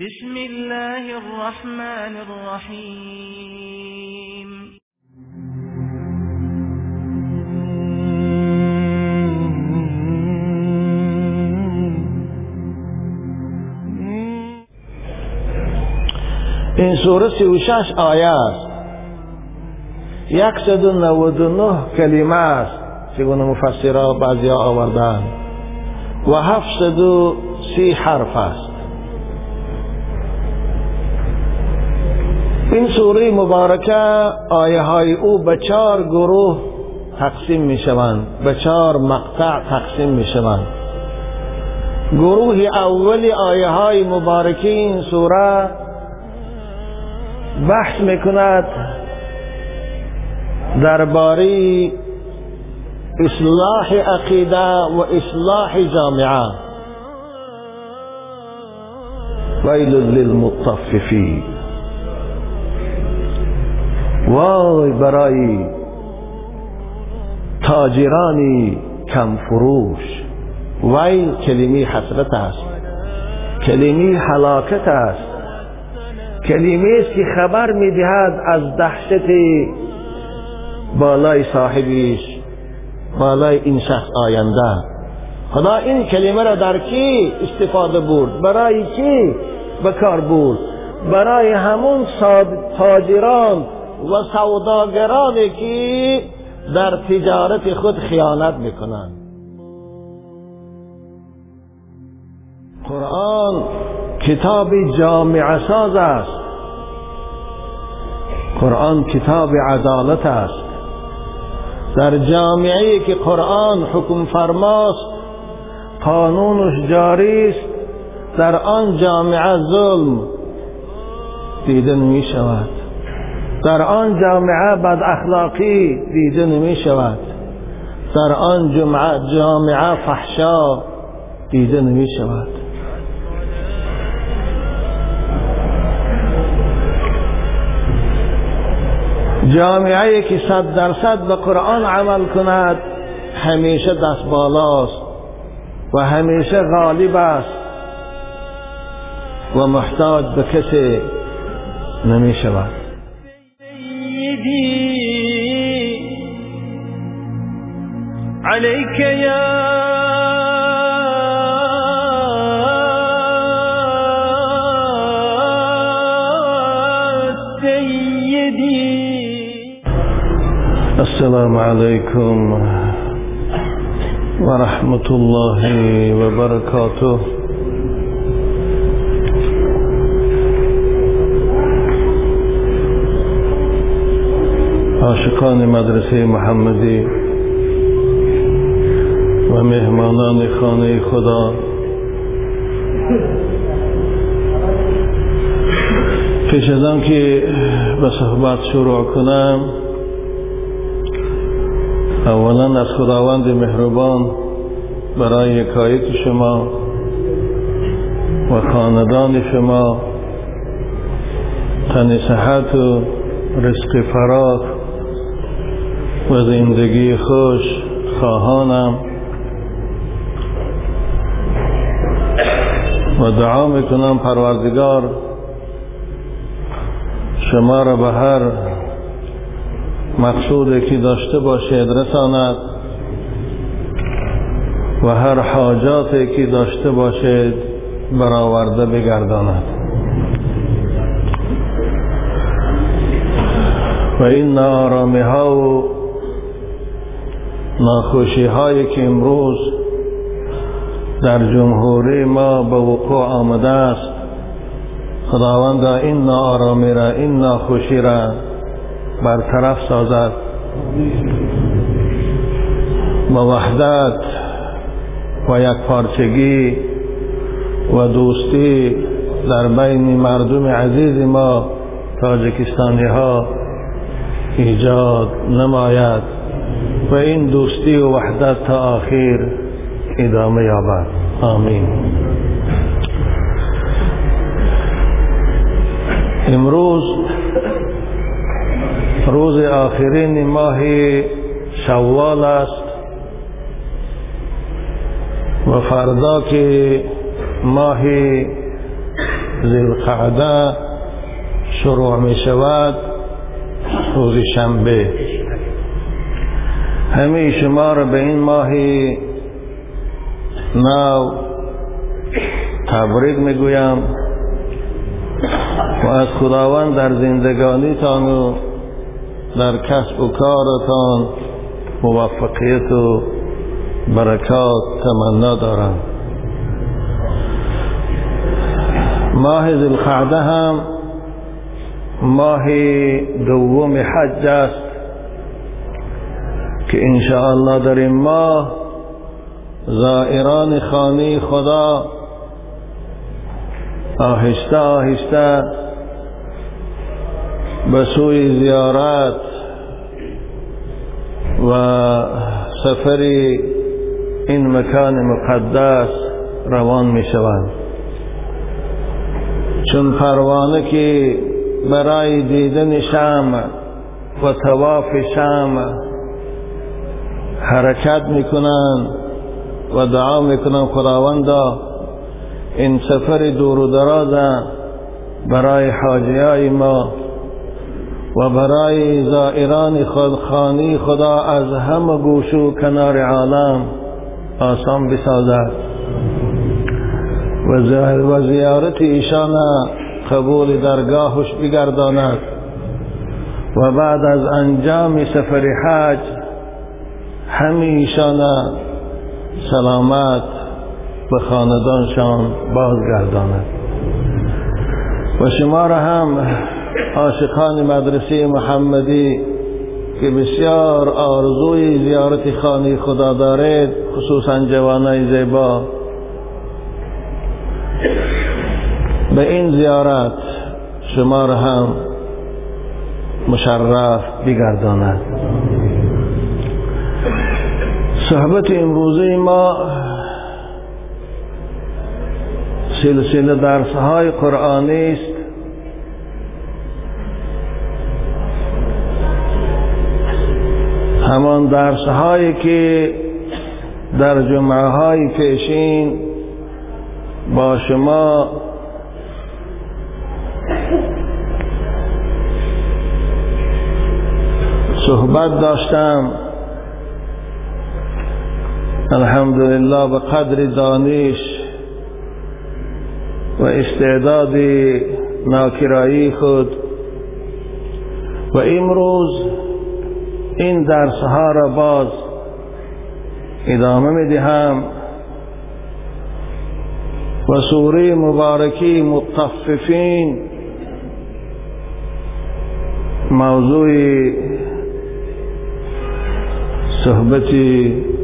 بسم الله الرحمن الرحیم این سوره سی و شش آیه است یکصد و نود و نه کلمه است چگونه مفسرها بعضی آوردن و هفتصد و سی حرف است این سوره مبارکه آیه های او به چهار گروه تقسیم می شوند به چهار مقطع تقسیم می شوند گروه اول آیه های مبارکه این سوره بحث می‌کند درباره اصلاح عقیده و اصلاح جامعه. ویل للمطففین. وای برای تاجرانی کم فروش. ویل کلمی حسرت است. کلمی حلاکت است. کلمه است که خبر می‌دهد از دهشت بالای صاحبیش بالای این شخص آینده. خدا این کلمه را در کی استفاده برد؟ برای کی به کار برد؟ برای همون تاجران و سوداگرانی که در تجارت خود خیانت می‌کنند. قرآن کتاب جامع ساز است. قرآن کتاب عدالت است. در جامعه که قرآن حکم فرماست قانونش جاری است در آن جامعه ظلم دیده نمی شود در آن جامعه بد اخلاقی دیده نمی شود. در آن جامعه فحشا دیده نمی شود. جامعه که صد درصد به قرآن عمل کند همیشه دست بالاست و همیشه غالب است و محتاج به کسی نمی شود. عليك يا سيدي. السلام عليكم ورحمة الله وبركاته. عاشقان مدرسه محمدی و مهمانان خانه خدا. پیش از که به صحبت شروع کنم اولا از خداوند مهربان برای یکایک شما و خاندان شما تن صحت و رزق فراخ و زندگی خوش خواهانم. و دعا می‌کنم پروردگار شما را به هر مقصودی که داشته باشید رساند و هر حاجاتی که داشته باشید برآورده بگرداند. و این نارامی ها و ناخوشی هایی که امروز در جمهوری ما به وقوع آمده است. خداوند این نارامی را این ناخوشی را برطرف سازد. با وحدت و یک پارچگی و دوستی در بین مردم عزیز ما تاجکستانی ها ایجاد نماید. و این دوستی و وحدت تا آخر ادامه یابد. آمین. امروز روز آخرین ماه شوال است و فردا که ماه زلقعده شروع می شود روز شنبه. همه شما را به این ماهی نو تبریک می‌گویم و از خداوند در زندگانیتان و در کسب و کارتان موفقیت و برکات تمنا دارم. ماه ذوالقعده هم ماه دوم حج است. که انشاءالله در این ماه زائران خانه خدا آهسته آهسته به سوی زیارت و سفر این مکان مقدس روان می شوند. چون پروانه که برای دیدن شام و تواف شام حرکت می‌کنن و دعا می‌کنن خداوندا. این سفر دور و دراز برای حاجیای ما و برای زائران خود خانی خدا از همه گوش و کنار عالم آسان بسازد. و زیارت ایشان قبول درگاهش بگرداند. و بعد از انجام سفر حج همیشان سلامت به خاندانشان بازگرداند. و شما را هم عاشقان مدرسه محمدی که بسیار آرزوی زیارت خانه خدا دارید خصوصا جوانای زیبا. به این زیارت شما را هم مشرف بگرداند. صحبت امروزه ما سلسله درس های قرآنی است. همان درس هایی که در جمعه های پیشین با شما صحبت داشتم. الحمدلله به قدر دانش و استعداد ناکرایی خود و امروز این درس ها را باز ادامه می دهم و سوره مبارکی مطففین موضوع صحبت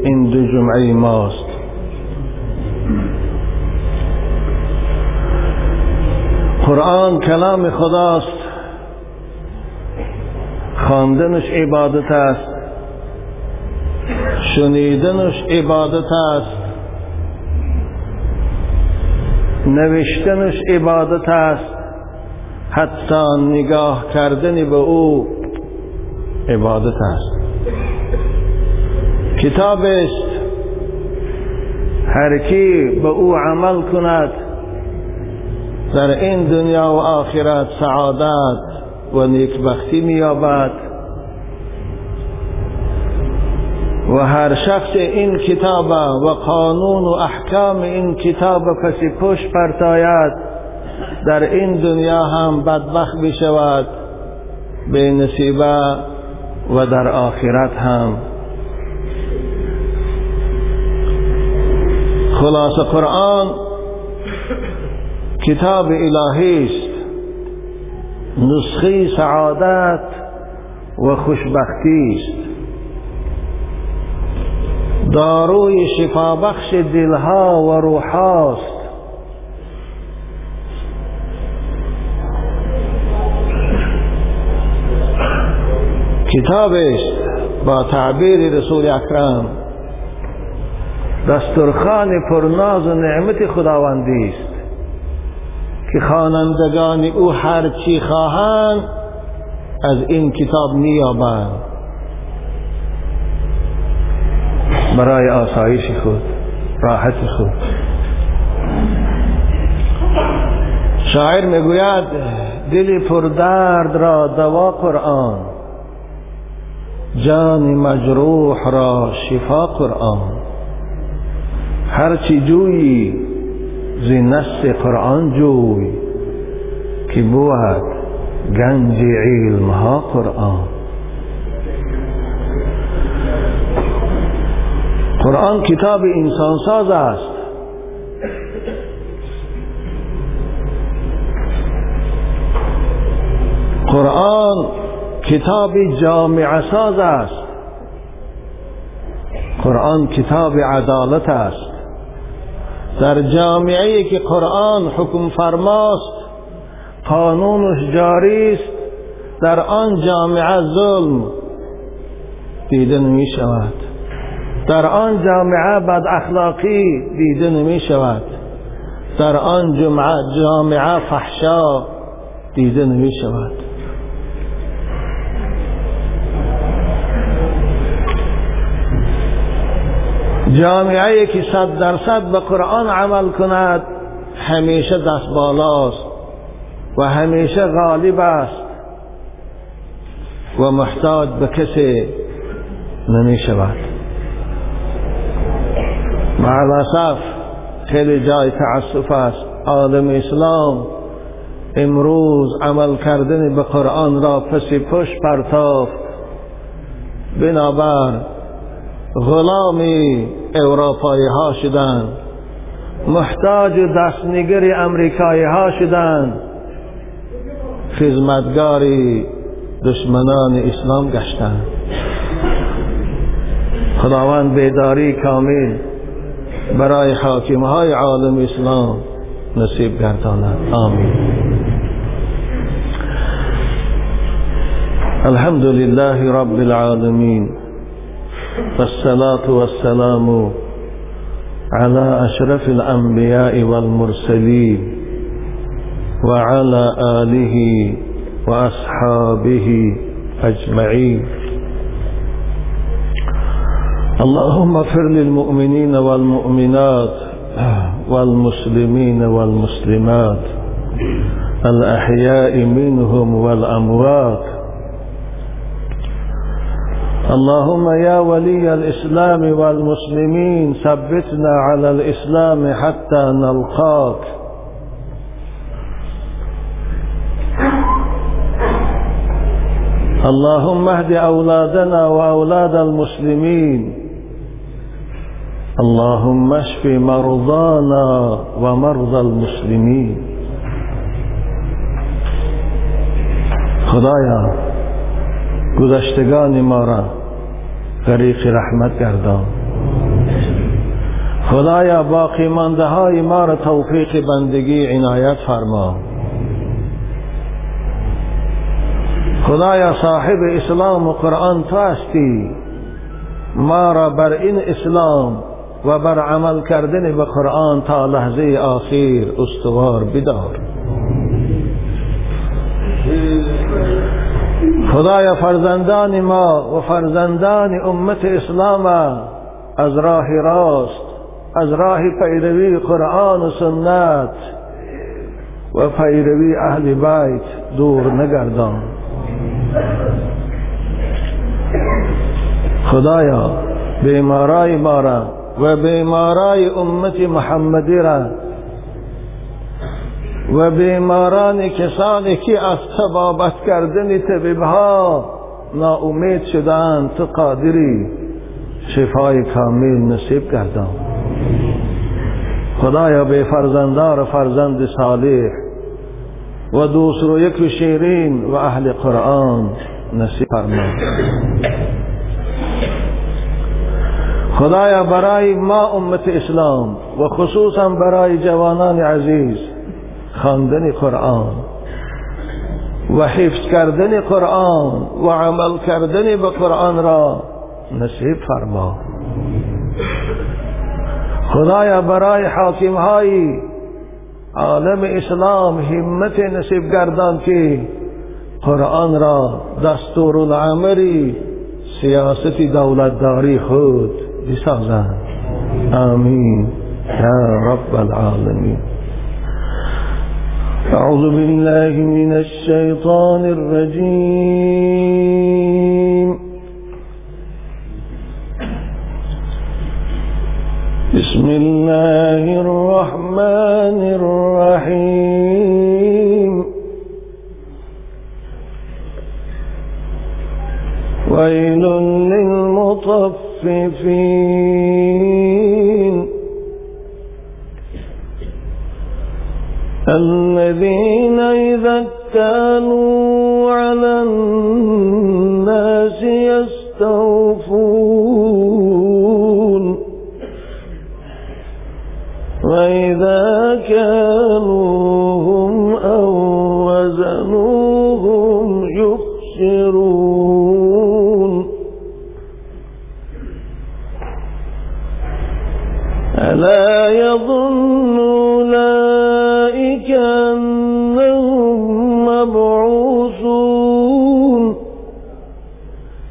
این دو جمعه ماست. قرآن کلام خداست. خواندنش عبادت است. شنیدنش عبادت است. نوشتنش عبادت است. حتی نگاه کردن به او عبادت است. کتاب است هر کی به او عمل کند در این دنیا و آخرت سعادت و نیکبختی مییابد. و هر شخص این کتاب و قانون و احکام این کتاب کسی پشت پرتاید در این دنیا هم بدبخت بشود به نصیبه و در آخرت هم. خلاص قرآن کتاب الهی است. نسخه سعادت و خوشبختی است. داروی شفابخش دلها و روحاست کتاب است با تعبیر رسول اکرم دسترخان پرناز و نعمت خداوندی است که خوانندگان او هر چی خواهند از این کتاب مییابند برای آسایش خود راحت خود. شاعر می‌گوید دل پردرد را دوا قرآن جان مجروح را شفا قرآن. هرچی جویی زی نست قرآن جوی که بود گنج علمها قرآن. قرآن کتاب انسان ساز است. قرآن کتاب جامع ساز است. قرآن کتاب عدالت است. در جامعه که قرآن حکم فرماست قانونش جاری است در آن جامعه ظلم دیده نمی شود در آن جامعه بد اخلاقی دیده نمی شود در آن جامعه فحشا دیده نمی شود جامعه که صد درصد به قرآن عمل کند همیشه دست بالاست و همیشه غالب است و محتاج به کسی نمی شود معلصف خیلی جای تعصف است. عالم اسلام امروز عمل کردن به قرآن را پسی پشت پرتافت. بنابر غلامی اروپایی ها شدند محتاج دستنگر امریکایی ها شدند خدمتگاری دشمنان اسلام گشتند خداوند بیداری کامل برای حاکم های عالم اسلام نصیب گرداند. آمین. الحمد لله رب العالمين والصلاة والسلام على أشرف الأنبياء والمرسلين وعلى آله وأصحابه أجمعين. اللهم اغفر للمؤمنين والمؤمنات والمسلمين والمسلمات الأحياء منهم والأموات اللهم يا ولي الإسلام والمسلمين ثبتنا على الإسلام حتى نلقاك. اللهم اهد أولادنا وأولاد المسلمين. اللهم اشف مرضانا ومرضى المسلمين. خدایا گذشتگان ما را غریق رحمت گردان. خدایا باقی مانده های ما را توفیق بندگی عنایت فرما. خدایا صاحب اسلام و قرآن تو هستی. ما را بر این اسلام و بر عمل کردن به قرآن تا لحظه آخر استوار بدار. خدایا فرزندان ما و فرزندان امت اسلام از راه راست از راه پیروی قرآن و سنت و پیروی اهل بیت دور نگردان. خدایا بیمارای ما را و بیمارای امت محمدی را و بیماران کسانی که از تبابت کردن طبیبها ناامید شدند تو قادری شفای کامل نصیب گردان. خدایا به فرزندار فرزند صالح و دوست رو یک شیرین و اهل قرآن نصیب فرما خدایا برای ما امت اسلام و خصوصا برای جوانان عزیز خواندن قرآن و حفظ کردن قرآن و عمل کردن به قرآن را نصیب فرما. خدایا برای حاکم های عالم اسلام همت نصیب گردان که قرآن را دستور العمری سیاست دولتداری خود بسازند. آمین. یا رب العالمین. أعوذ بالله من الشيطان الرجيم. بسم الله الرحمن الرحيم. ويل للمطففين. الذين إذا اكتالوا على الناس يستوفون. وإذا كانوهم أو وزنوهم يخسرون. ألا يظن أولئك أنهم مبعوثون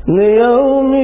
ليوم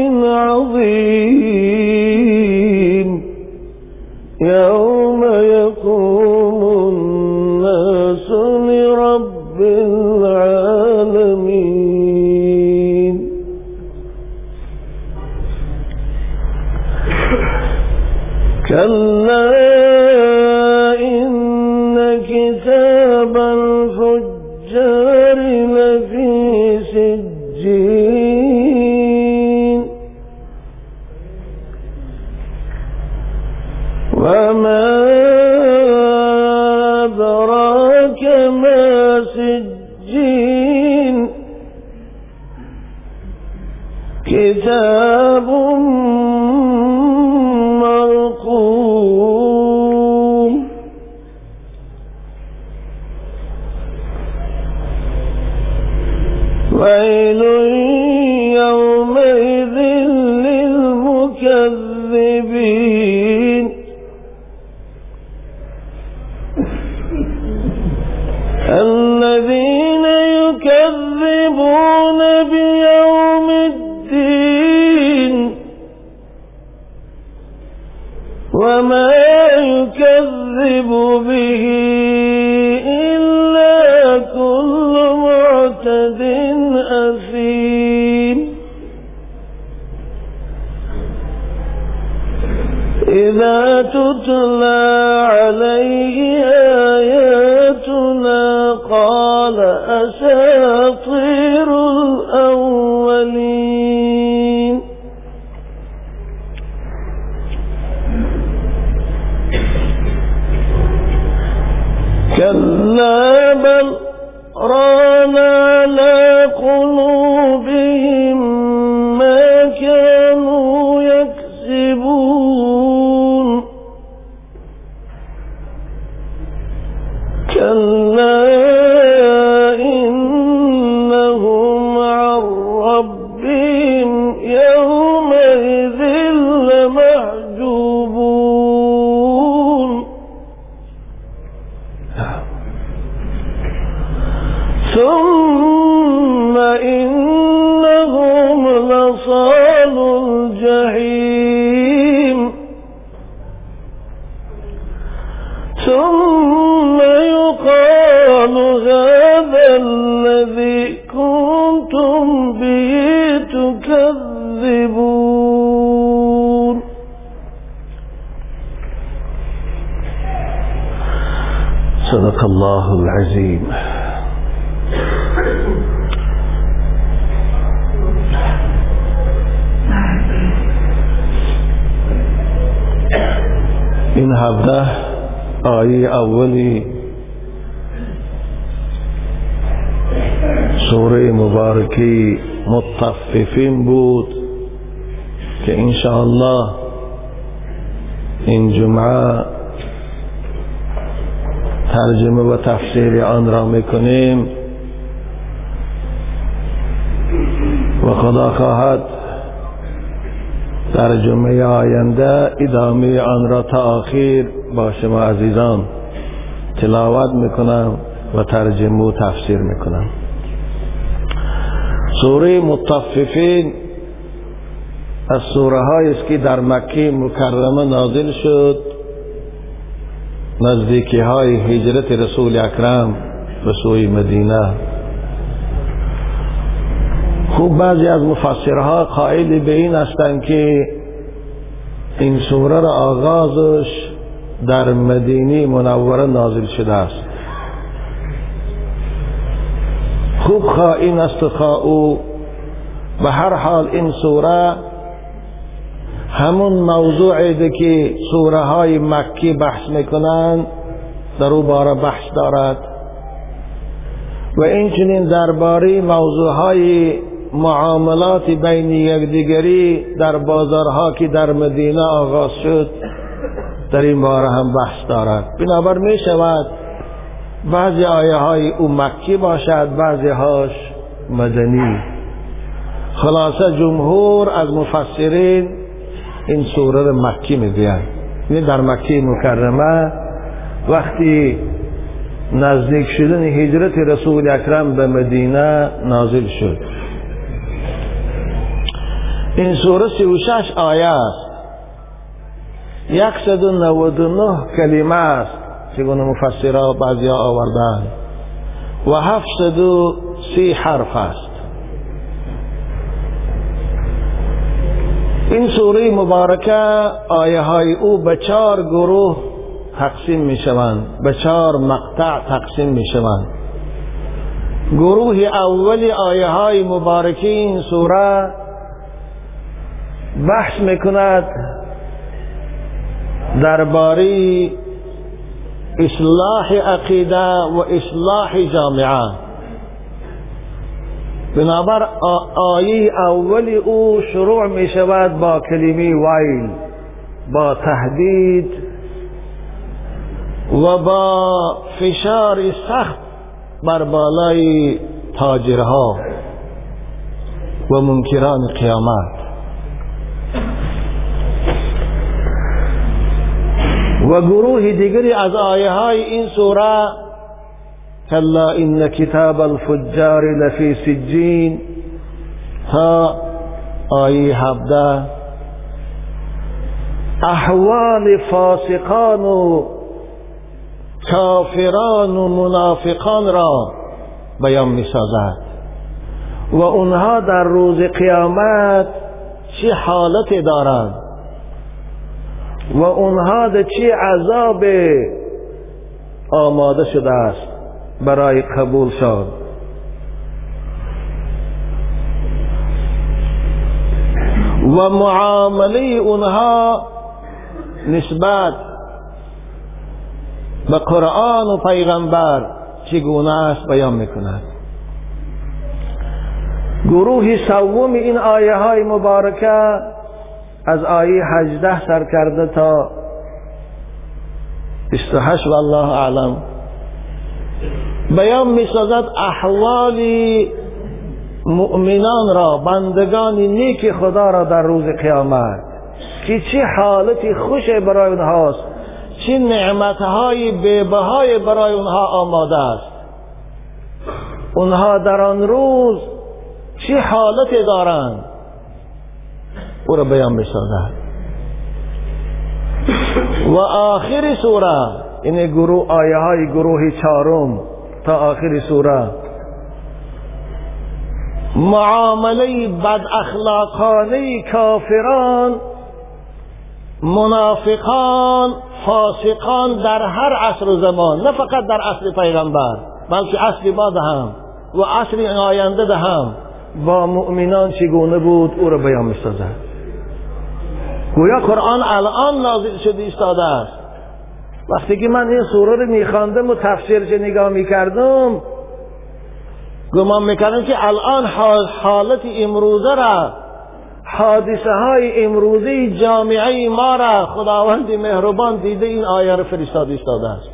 مبارکی متففین بود که انشاءالله این جمعه ترجمه و تفسیر آن را می‌کنیم. و خدا خواهد در جمعه آینده ادامه آن را تا آخر با شما عزیزان تلاوت می‌کنم و ترجمه و تفسیر می‌کنم. سوره متففین از سوره است که در مکه مکرمه نازل شد. نزدیکی های هجرت رسول اکرم به سوی مدینه. خوب بعضی از مفسرها قائل به این هستند که این سوره را آغازش در مدینه منوره نازل شده است. خوب این است او. به هر حال این سوره همون موضوعی که سوره های مکی بحث می‌کنند در او باره بحث دارد. و اینچنین درباره موضوع های معاملات بین یکدیگری در بازارها که در مدینه آغاز شد در این باره هم بحث دارد. بنابر می شود بعضی آیه های او مکی باشد بعضی هاش مدنی. خلاصه جمهور از مفسرین این سوره رو مکی می‌گویند یعنی در مکی مکرمه وقتی نزدیک شدن هجرت رسول اکرم به مدینه نازل شد. این سوره سی و شش آیه است. یکصد و نود و نه کلمه است. چگونه مفسرها بعضی آوردن. و هفتصد و سی حرف است. این سوره مبارکه آیه های او به چهار گروه تقسیم می شوند به چهار مقطع تقسیم می شوند گروه اول آیه های مبارکه این سوره بحث می‌کند درباره إصلاح عقیده و اصلاح جامعة. بنابر آیه اول أو شروع می با کلمه ویل با تهدید و با فشار سخت بر بالای تاجرها و منکران قیامت. و گروه دیگری از آیه های این سوره کلا این کتاب الفجار لفی سجین تا آیه هفده. احوال فاسقان و کافران و منافقان را بیان می سازد و اونها در روز قیامت چه حالت دارند؟ و اونها ده چه عذاب آماده شده است برای قبول شد و معامله اونها نسبت به قرآن و پیغمبر چگونه است بیان می‌کند؟ گروه سوم این آیه های مبارکه از آیه هجده سر کرده تا 28 والله اعلم. بیان می سازد احوال مؤمنان را بندگان نیک خدا را در روز قیامت. که چه حالتی خوش برای اونهاست چه نعمتهای بیبهای برای اونها آماده است. اونها در آن روز چه حالتی دارند؟ او را بیان بسازد و آخر سوره این گروه آیه های گروه چارم تا آخر سوره معامله بد اخلاقانه کافران منافقان فاسقان در هر عصر و زمان نه فقط در عصر پیغمبر بلکه عصر بعد هم و عصر آینده هم با مؤمنان چگونه بود؟ او را بیان می‌سازد گویا قرآن الان نازل شده ایستاده است. وقتی که من این سوره رو میخواندم و تفسیرش نگاه می‌کردم گمان می‌کردم که الان حالت امروزه را حادثه های امروزی جامعه ما را خداوند مهربان دیده این آیه را فرستاده ایستاده است.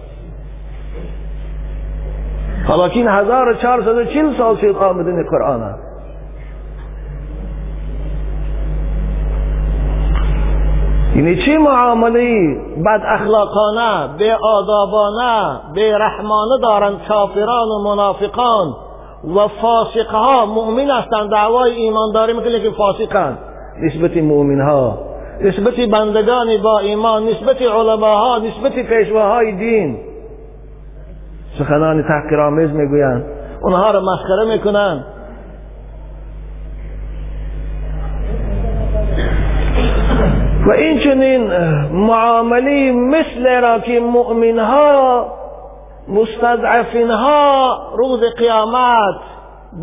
حالا که این 1440 سال شد آمدن قرآن است. یعنی چه معامله بد اخلاقانه به آدابانه به رحمانه دارند کافران و منافقان و فاسقها مؤمن هستند دعوای ایمانداری می‌کنه که فاسقند نسبت مؤمن ها نسبت بندگان با ایمان نسبت علماها نسبت پیشواهای دین. سخنان تحقیرآمیز می‌گویند. اونها رو مسخره می‌کنن. و این چنین معاملی مثل را که مؤمن ها مستضعفین ها روز قیامت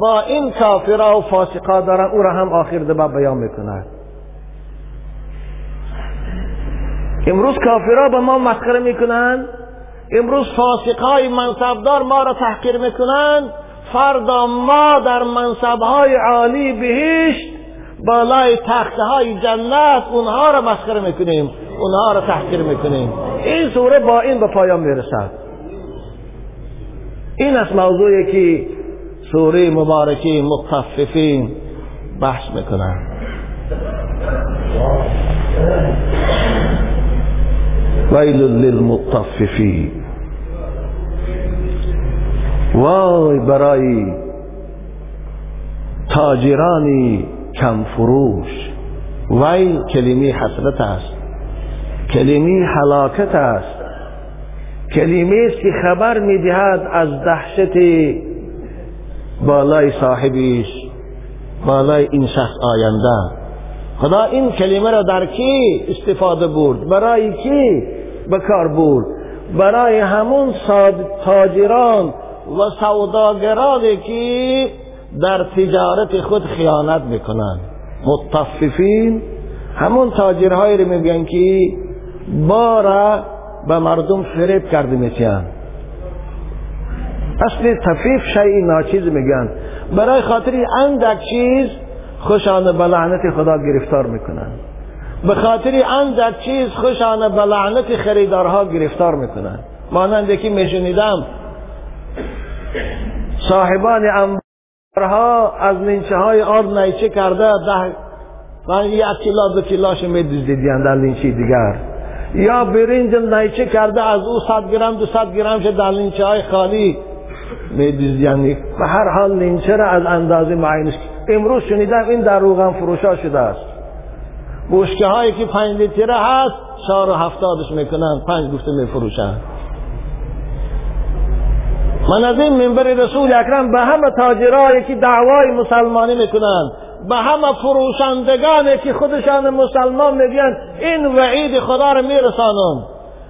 با این کافرها و فاسقا دارن او را هم آخر دبا بیان می‌کنند امروز کافرها به ما مسخره می‌کنند امروز فاسقهای منصبدار ما را تحقیر می‌کنند فردا ما در منصبهای عالی بهشت بالای تخته های جنت اونها را مسخره می‌کنیم اونها را تحقیر می‌کنیم. این سوره با این به پایان می‌رسد. این از موضوعی که سوره مبارکی مخففین بحث می‌کنن ویل للمطففین. وای برای تاجرانی کم فروش. ویل کلمه حسرت است. کلمه حلاکت است. کلمه است که خبر می‌دهد از دهشت بالای صاحبیش بالای این شخص آینده. خدا این کلمه را در کی استفاده برد؟ برای کی به کار برد؟ برای همون تاجران و سوداگرانی که در تجارت خود خیانت می‌کنند متففین همون تاجرهایی رو میگن که بارا به مردم فریب کرده میتین اصل تفیف شیء ناچیز میگن. برای خاطر اندک چیز خوشانه به لعنت خدا گرفتار می‌کنن. به خاطر اندک چیز خوشانه به لعنت خریدارها گرفتار می‌کنن. مانند که میشنیدم صاحبان انبارها از لینچه های آرد نیچه کرده ده و یک کیلا دو کیلاش میدزدیدین در لینچه دیگر. یا برنج نیچه کرده از او صد گرم دو صد گرم شد در لینچه های خالی میدزدیدن و هر حال لینچه را از اندازه معینش امروز شنیدم این در روغن فروشا شده است. بوشکه هایی که پنج لیتره هست چهار و هفتادش می‌کنن پنج گفته میفروشن. من از این منبر رسول اکرم به همه تاجرایی که دعوای مسلمانی می‌کنن به همه فروشندگانی که خودشان مسلمان میگن این وعید خدا رو میرسانم.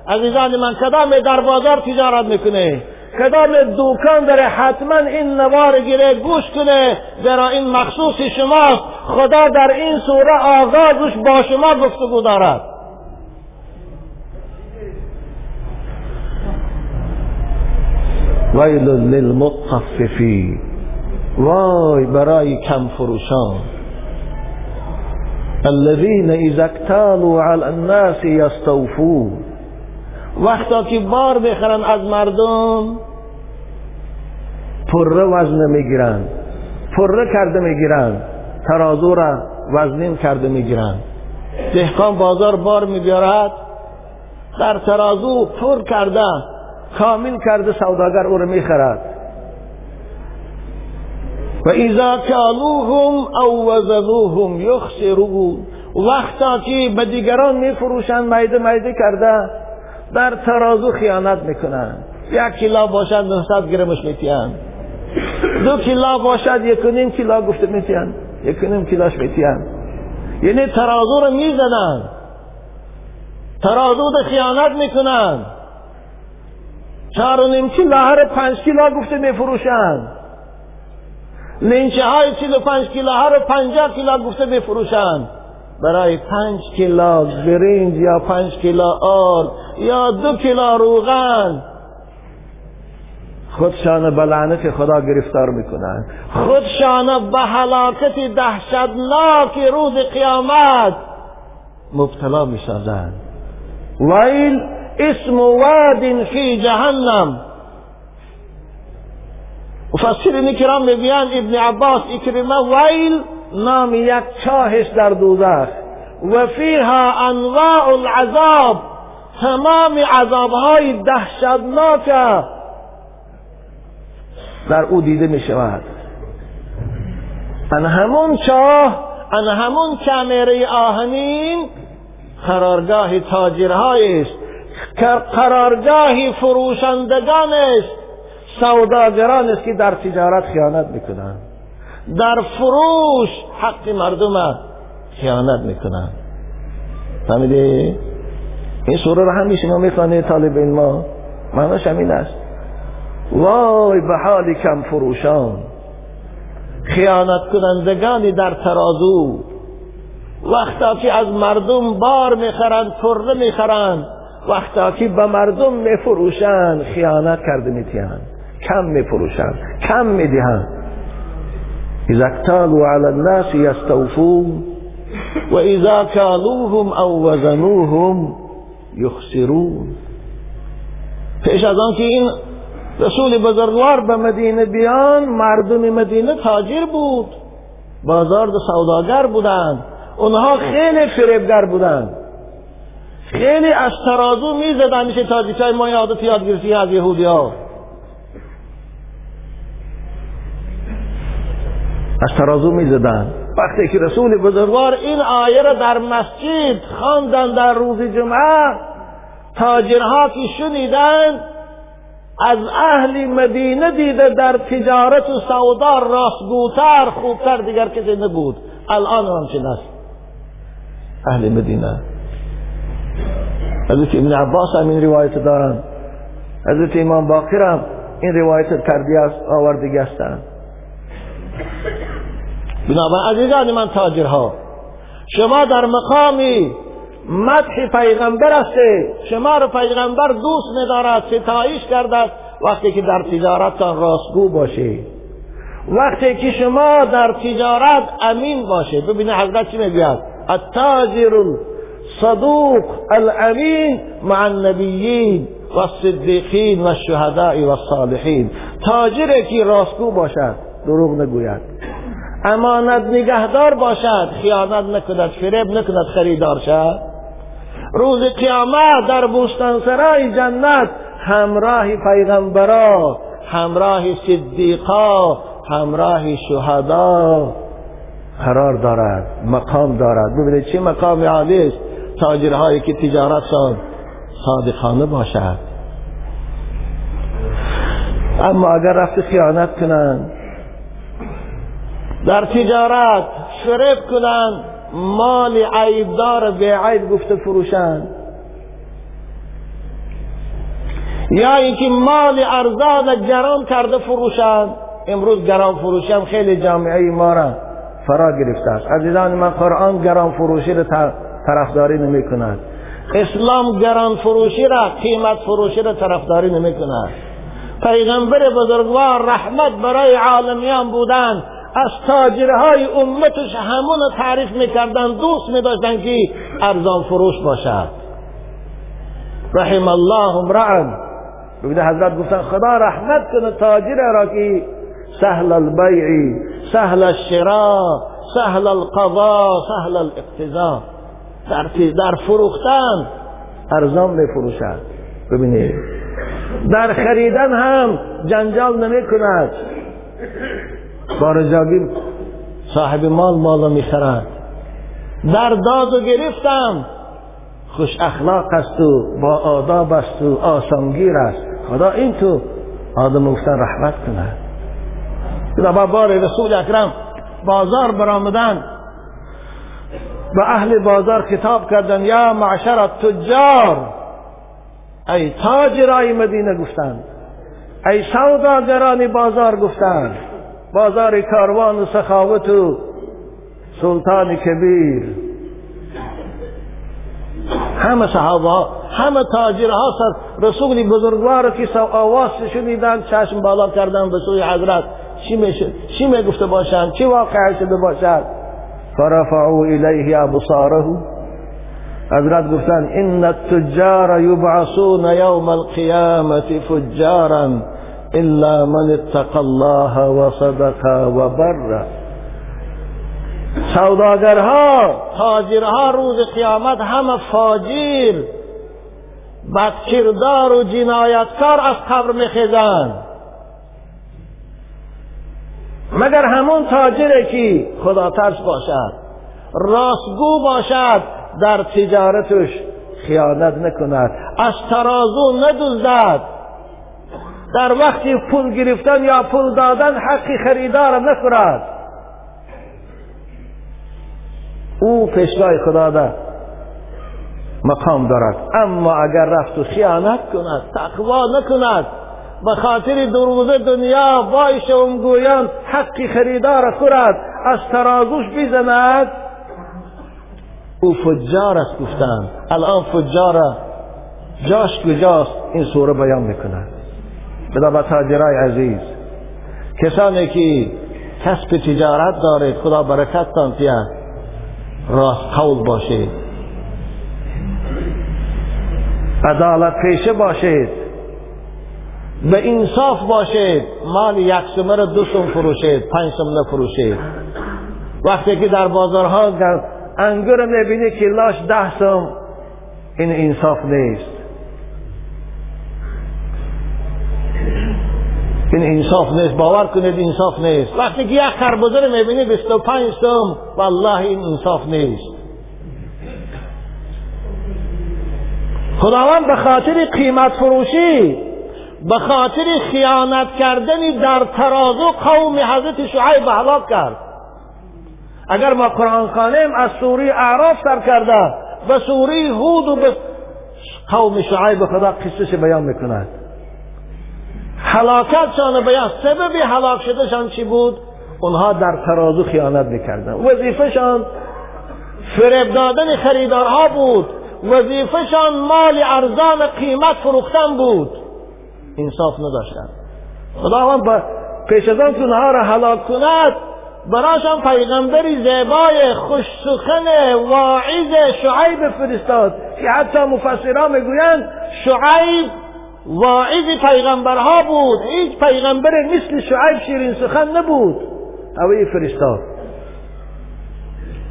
عزیزان من کدام در بازار تجارت می‌کنه؟ کدام دوکان داره حتما این نوار گیره گوش کنه؟ در این مخصوص شماست خدا در این سوره آغازش با شما گفتگو دارد. ویل للمطففین. وای برای کم فروشان الذين اذا اكتالوا على الناس يستوفون وقتا که بار بخرن از مردم پره وزن می‌گیرن. پره کرده می‌گیرن. ترازو را وزنین کرده می‌گیرن. دهقان بازار بار میبیارد. در ترازو پر کرده. کامل کرده سوداگر او را می‌خرد. و اذا کالوهم او وزنوهم یخسرون. وقتا که به دیگران میفروشن میده میده کرده در ترازو خیانت می‌کنن. یک کیلا باشد 900 گرمش میتین دو کیلا باشد یک و نیم کیلا گفته میتین یک و نیم کیلاش میتین یعنی ترازو رو می‌زنن. ترازو رو خیانت می‌کنن. چهار و نیم کیلا هر پنج کیلا گفته میفروشن لینچه های چیل و پنج کیلا ها رو پنجاه کیلا گفته میفروشن برای پنج کیلا برنج یا پنج کیلا آرد یا دو کیلا روغن. خودشان به لعنت خدا گرفتار می‌کنن. خودشان به حلاکت دهشتناک روز قیامت مبتلا می‌سازند ویل اسم واد فی جهنم. مفسرین کرام می‌گویند ابن عباس اکرمه ویل نام یک چاهش در دوزخ. و فیها انواع العذاب. تمام عذابهای دهشتناک در او دیده می شود ان همون چاه ان همون کمره آهنین قرارگاه تاجرهای است قرارگاه فروشندگان است سوداگران است که در تجارت خیانت می‌کنن. در فروش حق مردم خیانت می‌کنن. فهمیده این سوره رو هم میشه ما می‌خوانه طالب علم معناش همین است. وای به حال کم فروشان. خیانت کنندگانی در ترازو. وقتا که از مردم بار می‌خرند کره می‌خرند وقتا که به مردم میفروشند خیانت کرده میتیند کم میفروشند کم می‌دهند اذا اکتالوا علی الناس یستوفون و اذا کالوهم او وزنوهم یخسرون. پیش از آن که این رسول بزرگوار به مدینه بیان مردم مدینه تاجر بود. بازار سوداگر بودند. اونها خیلی فریبگر بودند. خیلی از ترازو می‌زدن میشه تاجیک های ما عادت یاد گرفتی از یهودی ها از ترازو می‌زدن. وقتی که رسول بزرگوار این آیه را در مسجد خواندن در روز جمعه تاجرها که شنیدن از اهل مدینه دیده در تجارت و سودا راستگوتر خوبتر دیگر کسی نبود. الان همچین است. اهل مدینه. حضرت ابن عباس هم این روایت دارن. حضرت امام باقر هم این روایت تردیه آورده هستند بنابراین عزیزان من تاجرها شما در مقامی مدح پیغمبر است شما رو پیغمبر دوست ندارد ستایش کردد وقتی که در تجارتتان راستگو باشه وقتی که شما در تجارت امین باشه ببینه حضرت چی می‌گوید؟ التاجر الصدوق الامین مع النبیین و الصدیقین و الشهداء و الصالحین تاجر که راستگو باشد دروغ نگوید. امانت نگهدار باشد خیانت نکند فریب نکند خریدار شد روز قیامت در بوستانسرای جنت همراه پیغمبرا همراه صدیقا همراه شهدا. قرار دارد مقام دارد. ببینید چه مقام عالی است. تاجرهایی که تجارتشان صادقانه باشد. اما اگر رفت خیانت کنند در تجارت فریب کنند مال عیبدار به عیب گفته فروشند. یا اینکه مال ارزان گران کرده فروشند. امروز گران فروشی هم خیلی جامعه ما را فرا گرفته است. عزیزان من قرآن گران فروشی را طرفداری نمی کند اسلام گران فروشی را قیمت فروشی را طرفداری نمی کند پیغمبر بزرگوار رحمت برای عالمیان بودند. از تاجرهای امتش همون تعریف می‌کردن دوست میداشتن که ارزان فروش باشد. رحم الله امرعن ببینه حضرت گفتن خدا رحمت کنه تاجر را که سهل البیع سهل الشراء سهل القضاء سهل الاقتضاء. در, در فروختن. ارزان میفروشد ببینید در خریدن هم جنجال نمی کند بارجاگی صاحب مال مال می‌خرد در داد و گرفتم. خوش اخلاق است و با آداب است و آسانگیر است. خدا این تو آدم گفتن رحمت کنه با بار رسول اکرم بازار برآمدن. به اهل بازار خطاب کردن یا معشر تجار ای تاجرای مدینه گفتند. ای سوداگران بازار گفتند. بازار کاروان و سخاوت و سلطان کبیر. همه صحابه همه تاجرها سر رسول بزرگوار که آواز شنیدن چشم بالا کردن به سوی حضرت. چی میشه؟ چی می‌گفته باشند؟ چی واقع شده باشد؟ فرفعوا الیه ابصاره حضرت گفتن إن التجار یبعثون یوم القیامت فجارا إلا من اتقى الله و صدق و بر سوداگرها تاجرها روز قیامت همه فاجیر بدکردار و جنایتکار از قبر میخیزند. مگر همون تاجره که خدا ترس باشد راستگو باشد در تجارتش خیانت نکند از ترازو ندوزد. در وقتی پول گرفتن یا پول دادن حقی خریدار نخورد او پیشگاه خدا ده. مقام دارد. اما اگر رفت و خیانت کند تقوا نکند. به خاطر دروز دنیا بایش و گویان حقی خریدار خورد. از ترازوش بزند او فجار است گفتند الان فجار جاش کجاست؟ این سوره بیان می‌کند بدا به تاجرای عزیز. کسانی که کسب تجارت داره خدا برکت تان راست قول باشید. عدالت پیشه باشید. به انصاف باشید. مال یک سمه را دو سم فروشید پنج سم نفروشید وقتی که در بازارها انگور می‌بینی که لاش ده سم این انصاف نیست. این انصاف نیست باور کنید انصاف نیست. وقتی که یک خربزه رو می‌بینی 25 سم والله این انصاف نیست. خداوند به خاطر قیمت فروشی به خاطر خیانت کردنی در ترازو قوم حضرت شعیب هلاک کرد. اگر ما قرآن خانیم از سوری اعراف سر کرده به سوری هود و به قوم شعیب خدا قصهش بیان می‌کند. حلاکتشان بیان. سبب حلاک شدهشان چی بود؟ اونها در ترازو خیانت می‌کردن. وظیفهشان فریب دادن خریدارها بود. وظیفهشان مال ارزان قیمت فروختن بود. انصاف نداشتن. خداوند با پیش از آن اونها را هلاک کند براشان پیغمبری زیبای خوش سخن واعظ شعیب فرستاد. که حتی مفسرها می‌گویند شعیب واعظ پیغمبرها بود. هیچ پیغمبر مثل شعیب شیرین سخن نبود. اوی فرستاد.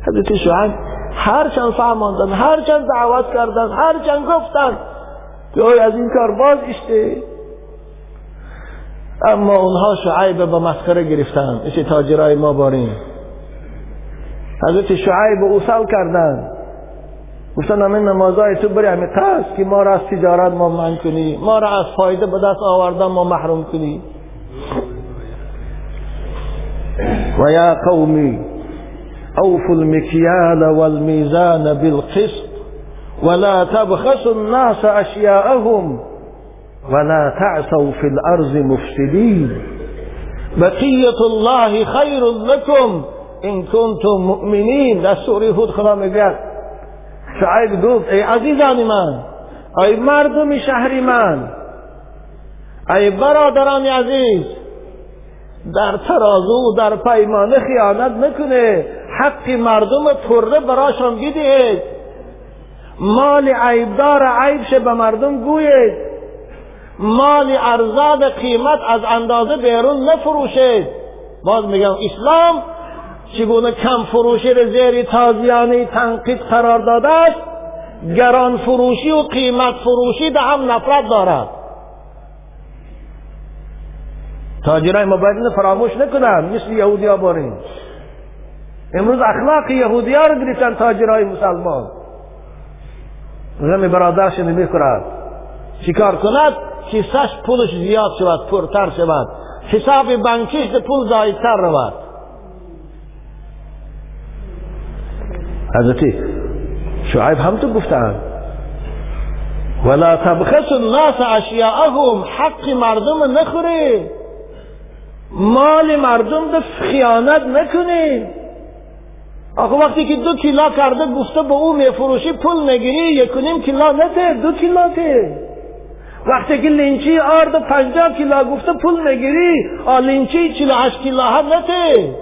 حضرت شعیب هر چند فرماندن هر چند دعوت کردن هر چند گفتن. که از این کار باز اشته اما اونها شعیب به مسخره گرفتن. مثل تاجرای ما بارین حضرت شعیب اوصل کردن. گفتن همین نمازهای تو بری همین که ما را از تجارت ما من کنی. ما را از فایده به دست آوردن ما محروم کنی. و یا قومی اوفوا المكيال والميزان بالقسط ولا تبخسوا الناس اشياءهم ولا تعثوا في الارض مفسدين. بقية الله خير لكم. ان كنتم مؤمنين. در سوره هود خدا میگه شعیب گفت ای عزیزان من ای مردم شهری من ای برادران عزیز در ترازو در پیمانه خیانت نکنه. حق مردم طره براشان بدهید. مال عیبدار عیبش به مردم گوید مال ارزاد قیمت از اندازه بیرون نفروشید باز میگم اسلام چگونه کم فروشی را زیر تازیانه تنقید قرار داده است گران فروشی و قیمت فروشی ده هم نفرت دارد. تاجرای ما باید فراموش نکنن مثل یهودی ها بارین امروز اخلاق یهودی ها رو گرفتن تاجرای مسلمان. غم برادرش نمی کند چیکار کند؟ کیسش پولش زیاد شود پرتر شود. حساب بانکیش پول زایدتر رود. حضرت شعیب هم تو گفتن. ولا تبخس الناس اشیاءهم حق مردم نخوری. مال مردم به خیانت نکنی. آخه وقتی که دو کیلا کرده گفته به او میفروشی پول نگیری یکنیم کیلا نده دو کیلا ته وقتی که لینچی آرد پنجاه کیلا گفته پول نگیری آ لینچی چیلا هشت کیلا هم نته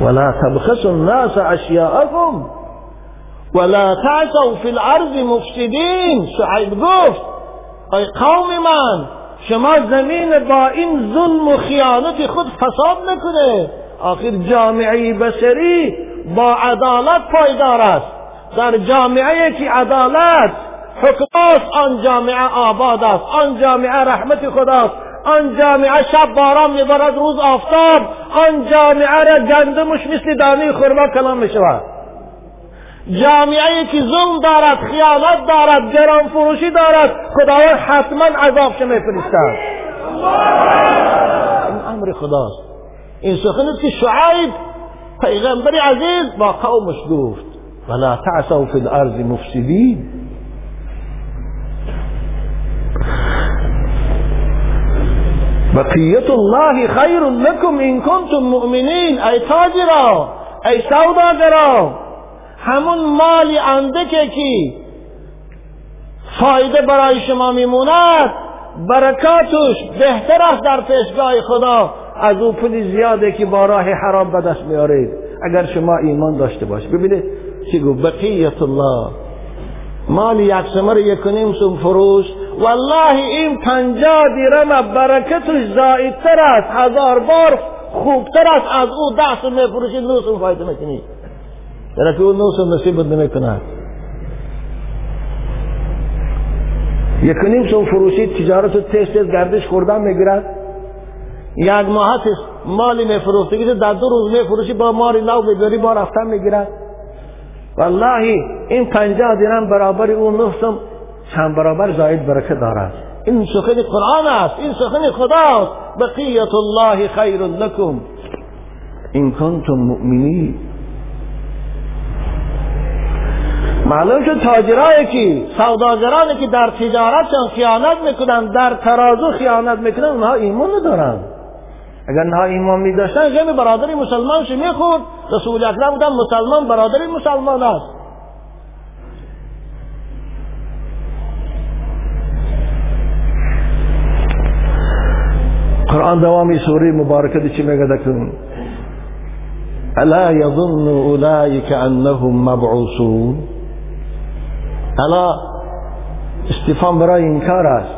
ولا تبخسوا الناس اشیاءهم ولا تعثوا في الارض مفسدین. شعیب گفت ای قوم من شما زمین با این ظلم و خیانت خود فساد نکنه. آخر جامعه بشری با عدالت پایدار است. در جامعه که عدالت حکم آن جامعه آباد است آن جامعه رحمت خداست آن جامعه شب باران میبارد روز آفتاب آن جامعه را گندمش مثل دانه خورما کلام می‌شود. جامعه که ظلم دارد خیانت دارد گران فروشی دارد خداوند حتما عذابش میفرستد. این امر خداست. این سخنی که شعیب پیغمبر عزیز با قومش گفت. ولا تعصوا فی الارض مفسدین بقیت الله خیر لكم این کنتم مؤمنین ای تاجرا ای سوداگرا همون مالی انده که فایده برای شما میموند برکاتش بهتر است در پیشگاه خدا. از او پول زیاده که با راه حرام به دست میارید اگر شما ایمان داشته باش ببینید چی گفت بقیت الله مال یک سمر یک سوم فروش. والله این پنجاه دیرم برکتش زایدتر است. هزار بار خوبتر است از او ده سوم میفروشی نو سوم فایده می‌کنی. در که او نو سوم نصیبت نمی‌کند یک نیم سوم فروشی تجارت و تیز تیز گردش خوردن می‌گیرد یک ماه مالی میفروختی که در دو روز میفروشی با ماری نو می‌بری با رفتن می‌گیرد والله این پنجاه دیرم برابر اون نفسم چند برابر زاید برکت دارد این سخن قرآن است این سخن خداست بقیت الله خیر لکم این کنتم مؤمنین معلوم شد تاجرایی که سوداگرانی که در تجارتشان خیانت می‌کنن در ترازو خیانت می‌کنن اونها ایمان ندارن اگر نه ایمان می داشتن غم برادری مسلمان شو می‌خورد رسول اکرم بودن مسلمان برادری مسلمان است قرآن دوامی سوره مبارکه چی میگه دکتون الا يظن اولئك انهم مبعوثون الا استفهام برای انکار است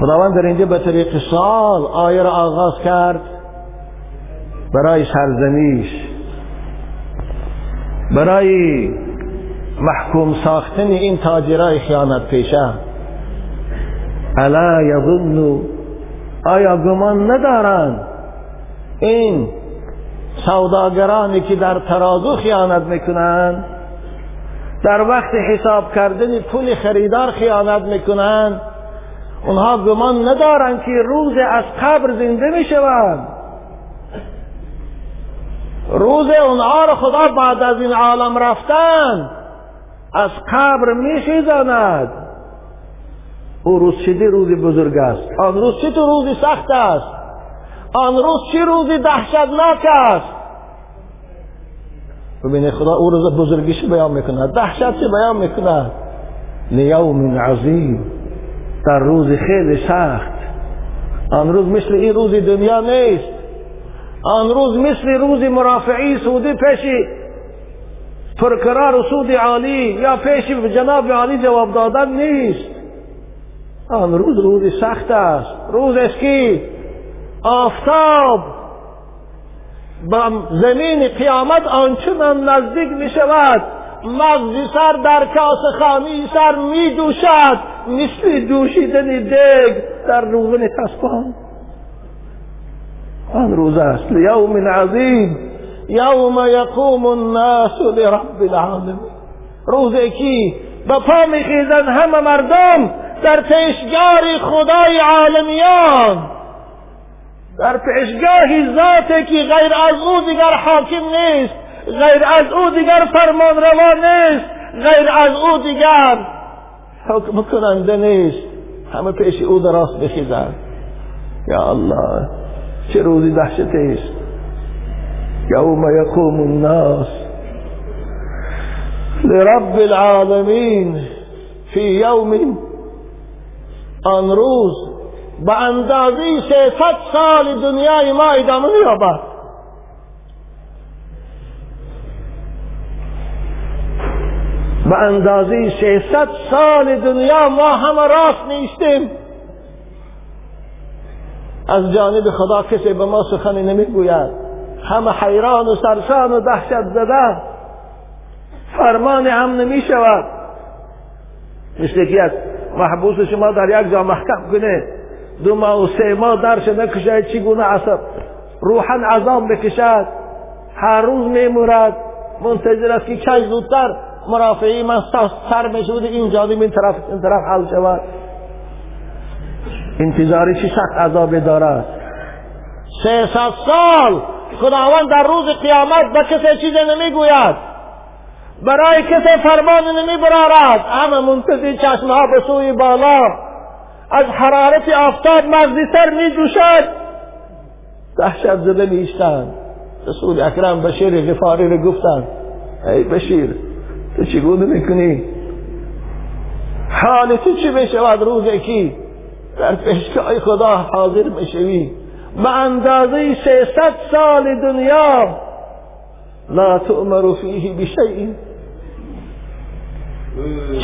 خداوند در اینجا به طریق سال آیه را آغاز کرد برای سرزنیش برای محکوم ساختن این تاجرای خیانت پیشه الا یظن آیا گمان ندارند؟ این سوداگرانی که در ترازو خیانت می‌کنند در وقت حساب کردن پول خریدار خیانت می‌کنند اونها گمان ندارند که روز از قبر زنده می‌شوند. روز اونها را خدا بعد از این عالم رفتن از قبر میخیزاند او روز چه روزی بزرگ است؟ آن روز چه تو روزی سخت است؟ آن روز چه روزی دهشتناک است؟ ببینید خدا او روز بزرگیش بیان می‌کند. دهشت بیان می‌کند؟ لیوم عظیم. در روز خیلی سخت. آن روز مثل این روز دنیا نیست. آن روز مثل روز مرافعی سودی پیشی پرکرار و سود عالی یا پیش جناب عالی جواب دادن نیست. آن روز روز سخت است. روز است که آفتاب به زمین قیامت آنچنان نزدیک می شود. مغزی سر در کاس خانی سر می دوشد. مثل دوشیدن دگ در روغن تسبان آن روز است. لیوم عظیم. یوم یقوم الناس لرب العالمین. روزی که به پا میخیزن همه مردم در پیشگاه خدای عالمیان. در پیشگاه ذاتی که غیر از او دیگر حاکم نیست غیر از او دیگر فرمان روا نیست غیر از او دیگر حکم کننده نیست. همه پیش او دراست بخیزن. یا الله. چه روزی دهشتی است یوم یقوم الناس. لرب العالمین فی یوم آن روز. به اندازی سیصد سال دنیای ما ادامه مییابد به اندازه 600 سال دنیا ما همه راست نیستیم. از جانب خدا کسی به ما سخنی نمی‌گوید. همه حیران و سرشان و دهشت زده. فرمان هم نمی شود مثل که از محبوس شما در یک جا محکم کنه. دو ماه و سه ماه درش نکشد چگونه عصب. روحا عذاب بکشد. هر روز میمورد. منتظر است که کج زودتر مرافعی من سر بود این جانب این طرف این طرف حل شود. انتظاری چی سخت عذاب دارد؟ سه سال خداوند در روز قیامت به کسی چیز نمی‌گوید. برای کسی فرمان نمیبرارد. همه منتظر چشمها به سوی بالا. از حرارت آفتاب مغزی سر می جوشد دهشت زده میشتند رسول اکرم بشیر غفاری رو گفتند. ای بشیر تو چگونه می‌کنی؟ حال تو چی می‌شود؟ روزی که در پیشگاه خدا حاضر می‌شوی به اندازه سیصد سال دنیا لا تؤمر فیه بشیء.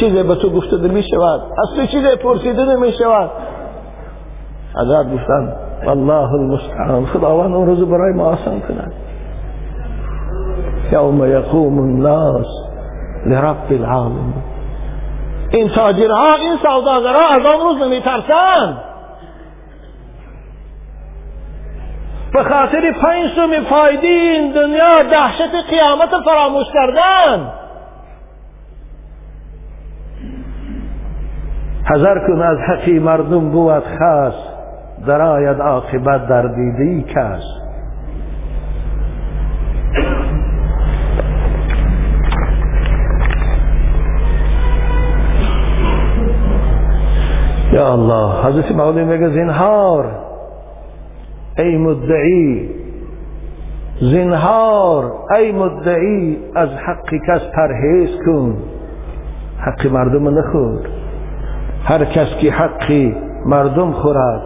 چیزی به تو گفته می شود از تو چیزی پرسیده نمی شود حضرت گفتن والله المستعان. خداوند اون روز برای ما آسان کند. یوم یقوم الناس لرب العالمین. این تاجرها این سوداگرها از آن روز نمی ترسن به خاطر پنج سوم فایده این دنیا دهشت قیامت فراموش کردن. حذر کن از حقی مردم بود خاص درآید عاقبت در دیده کس. یا الله حضرت مولی میگه زنهار ای مدعی زنهار ای مدعی از حق کس پرهیز کن حق مردم نخور هر کس که حقی مردم خورد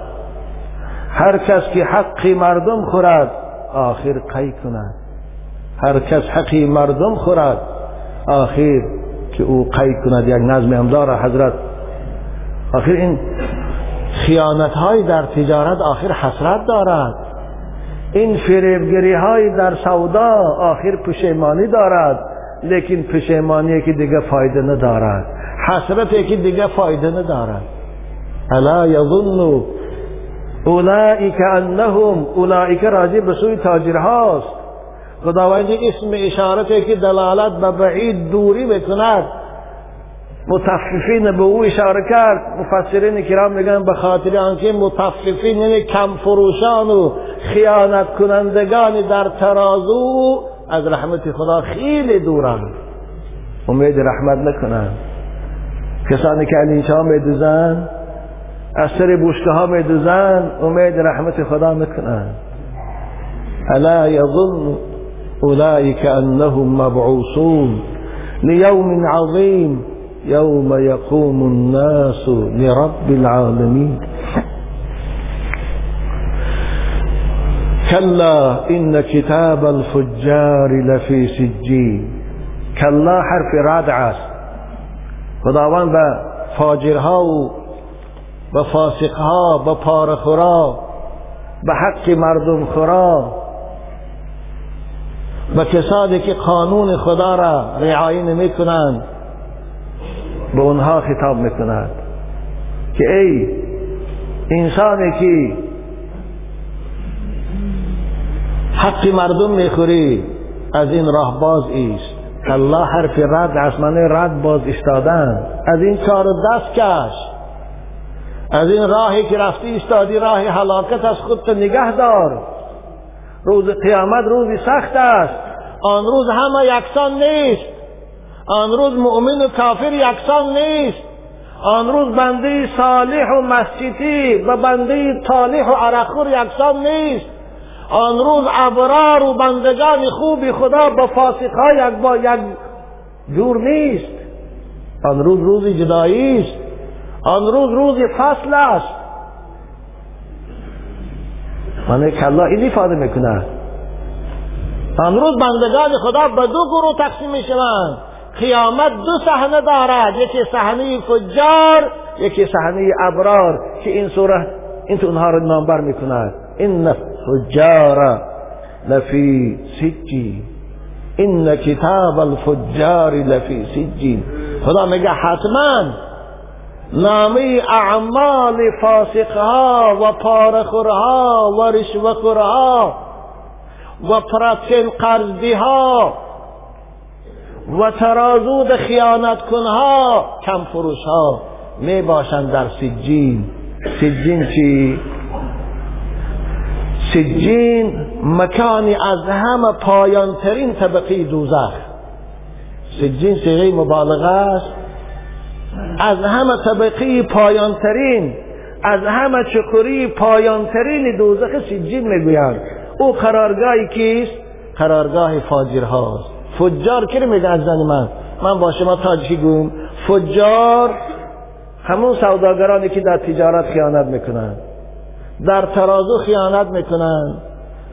هر کس که حقی مردم خورد آخر قی کند. هر کس حقی مردم خورد آخر که او قی کند. یک نظم هم داره حضرت آخر این خیانت های در تجارت آخر حسرت دارد. این فریبگری های در سودا آخر پشیمانی دارد. لیکن پشیمانی که دیگه فایده ندارد. حسرتی که دیگه فایده ندارد. الا یظن اولئک انهم اولئک راجع به سوی تاجرهاست. خداوند اسم اشارتی که دلالت به بعید دوری بکند متففین به او اشاره کرد. مفسرین کرام میگن به خاطر آنکه متففین یعنی کم فروشان و خیانت کنندگان در ترازو از رحمت خدا خیلی دورند امید رحمت نکنند کسانی که انیچه ها میدوزن از سر بوشته ها میدوزن امید رحمت خدا می‌کنن. الا یظن اولئک انهم مبعوثون لیوم عظیم. یوم یقوم الناس لرب العالمین كلا إن كتاب الفجار لفي سجين. كلا حرف رادع است خداوند به فاجرها و به فاسقها به پارخورا به حق مردم خورا. به کسانی که قانون خدا را رعایت نمی کنند. به اونها خطاب می‌کند که ای انسانی که حق مردم می‌خوری از این راه باز ایست. الله حرف رد از رد باز استادن از این کار دست کش. از این راهی که رفتی استادی راه حلاکت از خودت نگه دار. روز قیامت روزی سخت است. آن روز همه یکسان نیست. آن روز مؤمن و کافر یکسان نیست. آن روز بنده صالح و مسجدی و بنده طالح و عرقور یکسان نیست. آن روز ابرار و بندگان خوبی خدا با فاسقها یک با یک جور نیست. آن روز روز جدایی است. آن روز روز فصل است. من کلا این ifade می‌کنه آن روز بندگان خدا به دو گروه تقسیم می‌شوند. قیامت دو صحنه دارد. یکی صحنه فجار یکی صحنه ابرار که این سوره این تو اونها رو نامبر می‌کند. این فجار لفی سجی این کتاب الفجار لفی سجین. خدا میگه حتما نامی اعمال فاسقها و پارخورها و رشوخورها و پراتین قرضیها و ترازود خیانت کنها کم فروش ها می باشند در سجین. سجین چی؟ سجین مکانی از همه پایانترین طبقه دوزخ. سجین سیغه مبالغه است. از همه طبقه پایانترین از همه چکوری پایانترین دوزخ سجین می‌گویند. او قرارگاهی کیست؟ قرارگاه فاجر هاست فجار کی میگه از زن من؟ من با شما تاجی گوم. فجار همون سوداگرانی که در تجارت خیانت می‌کنن در ترازو خیانت می‌کنن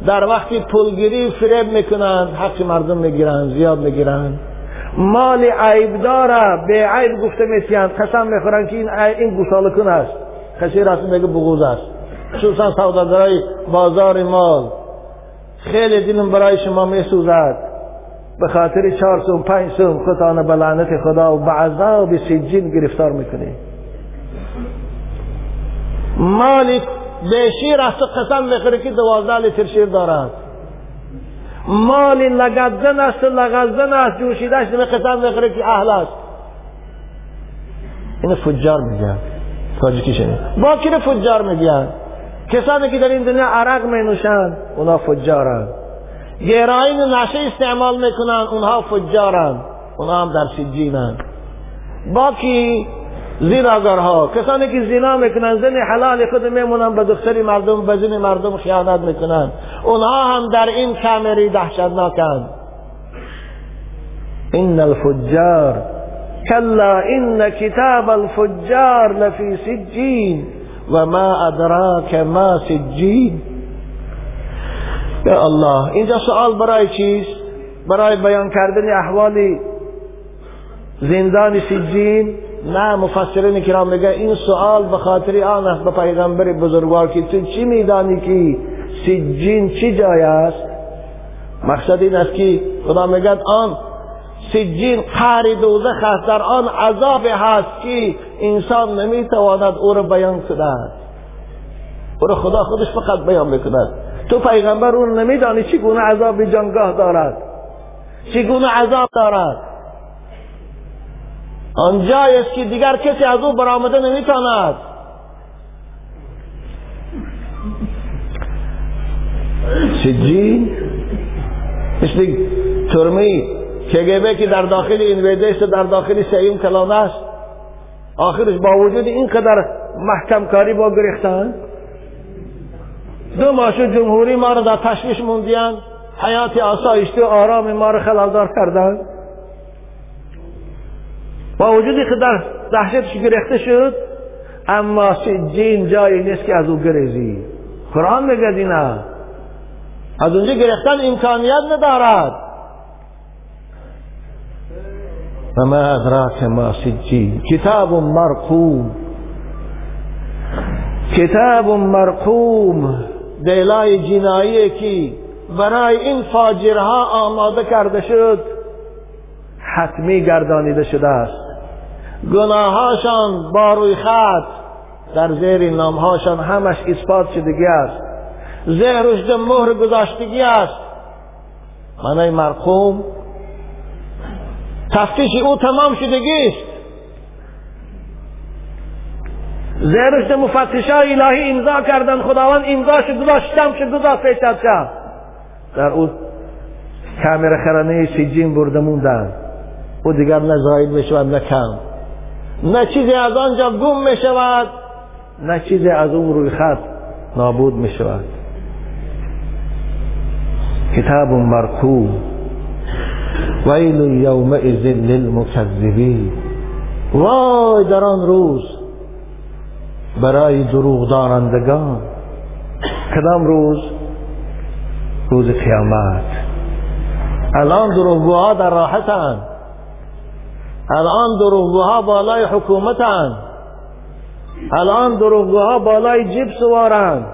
در وقتی پولگیری فریب می‌کنن حق مردم می‌گیرن زیاد می‌گیرن. مال عیب داره به عیب گفته میسیند قسم می‌خورن که این این گوسالکون است. کسی راست میگه بغوز است. خصوصا سوداگرای بازار مال. خیلی دلم برای شما میسوزد. به خاطر چهار سوم پنج سوم خودتان به لعنت خدا و به عذاب سجین گرفتار می‌کنی. مالی به شیر است قسم می‌خوره که دوازده لیتر شیر دارد مالی لگدزن است لگدزن است جوشیدهش به قسم می‌خوره که اهل است این فجار میگن. تاجیکی شنید با فجار میگن؟ کسانی که در این دنیا عرق می نوشند اونا فجارن. گراین نشه استعمال می‌کنن اونها فجارن اونها هم در سجینن. باقی زیناگارها کسانی که زنا می‌کنن زن حلال خود میمونن به دختری مردم به زن مردم خیانت می‌کنن. اونها هم در این کامری دهشتناکن. این الفجار کلا این کتاب الفجار لفی سجین و ما ادراک ما سجین. یا الله اینجا سوال برای چیست؟ برای بیان کردن احوال زندان سجین نه مفسرین کرام میگه این سوال به خاطر آن است به پیغمبر بزرگوار که تو چی میدانی که سجین چی جای است؟ مقصد این است که خدا میگه آن سجین قهر دوزخ است در آن عذاب هست که انسان نمی‌تواند او را بیان کند. او را خدا خودش فقط بیان بکند تو پیغمبر او نمیدانی چگونه عذاب جانگاه دارد. چگونه عذاب دارد. آنجایی است که دیگر کسی از او برآمده نمی‌تواند. سجین مثل ترمی کگبه که در داخل این ویده است در داخل سیوم کلانه است. آخرش با وجود اینقدر محکم کاری با گرفتن؟ دو ماشو جمهوری ما را در تشویش موندیان. حیات آسایشته و آرام ما را خلالدار کردن. با وجودی که در دهشتش گرفته شد اما سجین جایی نیست که از او گریزی. قرآن میگه دینا از اونجا گرفتن امکانیت ندارد. و ما ادراک ما سجین. کتاب مرقوم. کتاب مرقوم. دیلای جنایی که برای این فاجرها آماده کرده شد حتمی گردانیده شده است. گناهاشان با روی خط در زیر نامهاشان همش اثبات شدگی است. زهر رشد مهر گذاشتگی است. معنی مرقوم تفتیش او تمام شدگی است. زهرشت مفتش الهی امضا کردن. خداوند امضاش گذاشتم شد گذاشت پیشت در او کامر خرانه سجین برده موندن. او دیگر نه زاید بشود نه کم. نه چیزی از آنجا گم می شود نه چیزی از اون روی خط نابود می شود کتاب مرکوم ویل یومئذ للمکذبین. وای در آن روز برای دروغ دارندگان کدام روز؟ روز قیامت. الان دروغگوها در راحتن. الان دروغگوها بالای حکومتن. الان دروغگوها بالای جیب سوارن.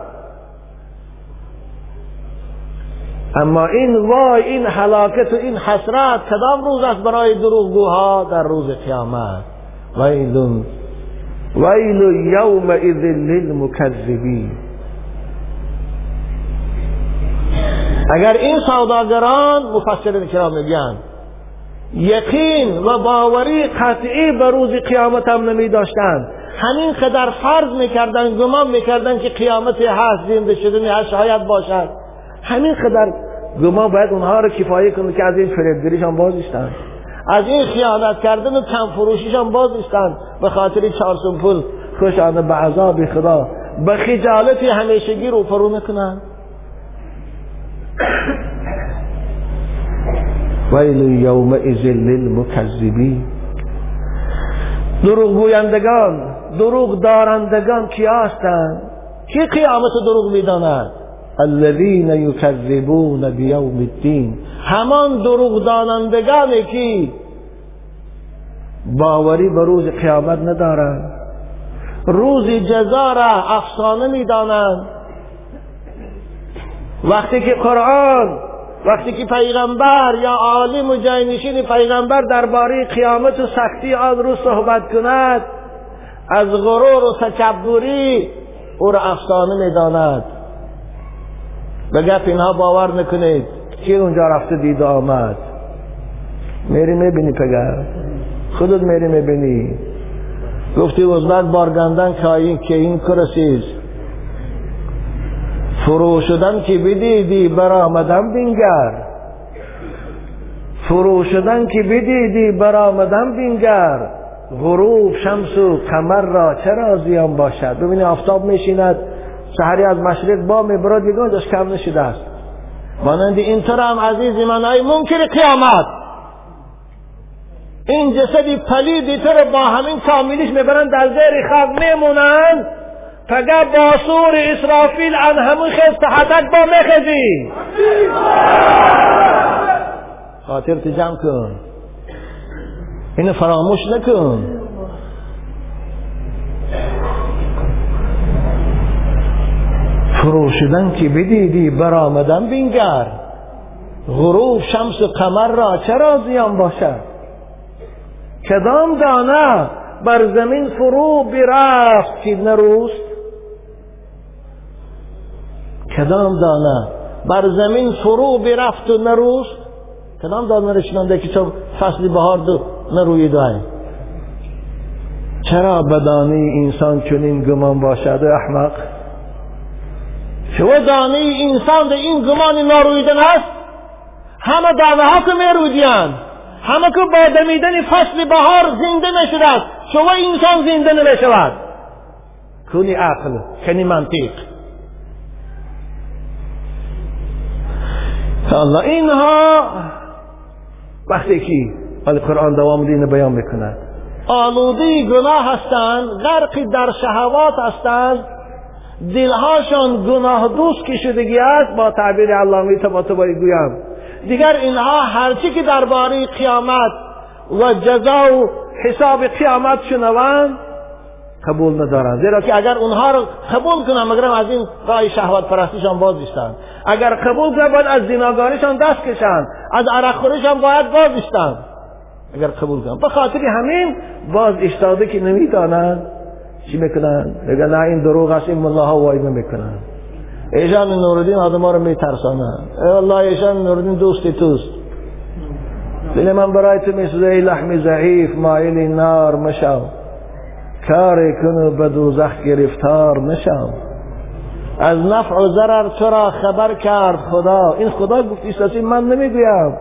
اما این وای این حلاکت و این حسرت کدام روز است برای دروغگوها؟ در روز قیامت. ویل ویل یومئذ للمکذبین. اگر این سوداگران مفسرین کرام میگن یقین و باوری قطعی به روز قیامت هم نمی داشتن همین قدر فرض می‌کردن گمان می‌کردن که قیامت هست زنده شدنی هست شاید باشد. همین قدر گمان باید اونها رو کفایه کنه که از این فریبگریش هم باز ایستن از این خیانت کردن و کم فروشیش هم باز ایستن به خاطر چهار پول خوشانه به عذاب خدا. به خجالت همیشگی رو فرو می‌کنن. ویل یومئذ للمکذبین. دروغ گویندگان دروغ دارندگان کی هستند کی قیامت دروغ می‌داند الذين يكذبون بيوم الدين همان دروغ دانندگانی که باوری به روز قیامت ندارند. روز جزا را افسانه می‌دانند. وقتی که قرآن وقتی که پیغمبر یا عالم و جاینشین پیغمبر درباره قیامت و سختی آن روز صحبت کند از غرور و تکبری او را افسانه می‌داند. گپ اینها باور نکنید؟ کی اونجا رفته دید آمد؟ میری می‌بینی پگر خودت میری می‌بینی. گفتی وزبت بارگندن که این کرسیز فرو شدن که بدیدی برآمدم بینگر. فرو شدن که بدیدی برآمدم بینگر. غروب شمس و کمر را چرا زیان باشد؟ ببینی آفتاب میشیند. سحری از مشرق با یگان جاش کم نشده است. مانند اینطور هم عزیزی من ای منکر قیامت! این جسدی پلیدی تو رو با همین کاملیش می‌برن در زیر خواب میمونن. فقط با سور اسرافیل ان همون خیز تحتک با مخزی خاطر جمع کن. اینو فراموش نکن. فرو شدن که بدیدی برآمدن بینگر. غروب شمس و قمر را چرا زیان باشد؟ کدام دانه بر زمین فرو برفت که نروست کدام دانه بر زمین فرو برفت و نروست کدام دانه رشنانده که تو فصل بهار دو نروی دای چرا بدانی انسان چنین گمان باشد احمق؟ شما دانه انسان در این گمان نارویدن است؟ همه دانه ها که میرویدین همه که با دمیدن فصل بهار زنده نشده است. شما انسان زنده نمی‌شود. کنی عقل کنی منطق. الله اینها وقتی که القرآن دوام دین بیان می‌کند. آلودی گناه هستند غرقی در شهوات هستند. دلهاشان گناه دوست که شدگی است با تعبیر علامه طباطبایی گویم. دیگر اینها هرچی که درباره قیامت و جزا و حساب قیامت شنوند قبول ندارند. زیرا که اگر اونها رو قبول کنند مگر از این راه شهوت پرستیشان باز بیستند اگر قبول کنند باید از زناگاریشان دست کشند. از عرق خوریشان باید باز بیستند اگر قبول کنند. به خاطر همین باز اشتاده که نمی‌دانند. چی می‌کنن؟ بگن نه این دروغ این ملاها وایمه می‌کنن ایشان نوردین آدم رو میترسانن ای الله ایشان نوردین دوستی توست. دل من برای تو میسوزه ای لحم ضعیف مایل نار مشو کار کنو به دوزخ گرفتار نشو از نفع و ضرر تو را خبر کرد خدا. این خدا گفت ایستاسی من نمی‌گویم.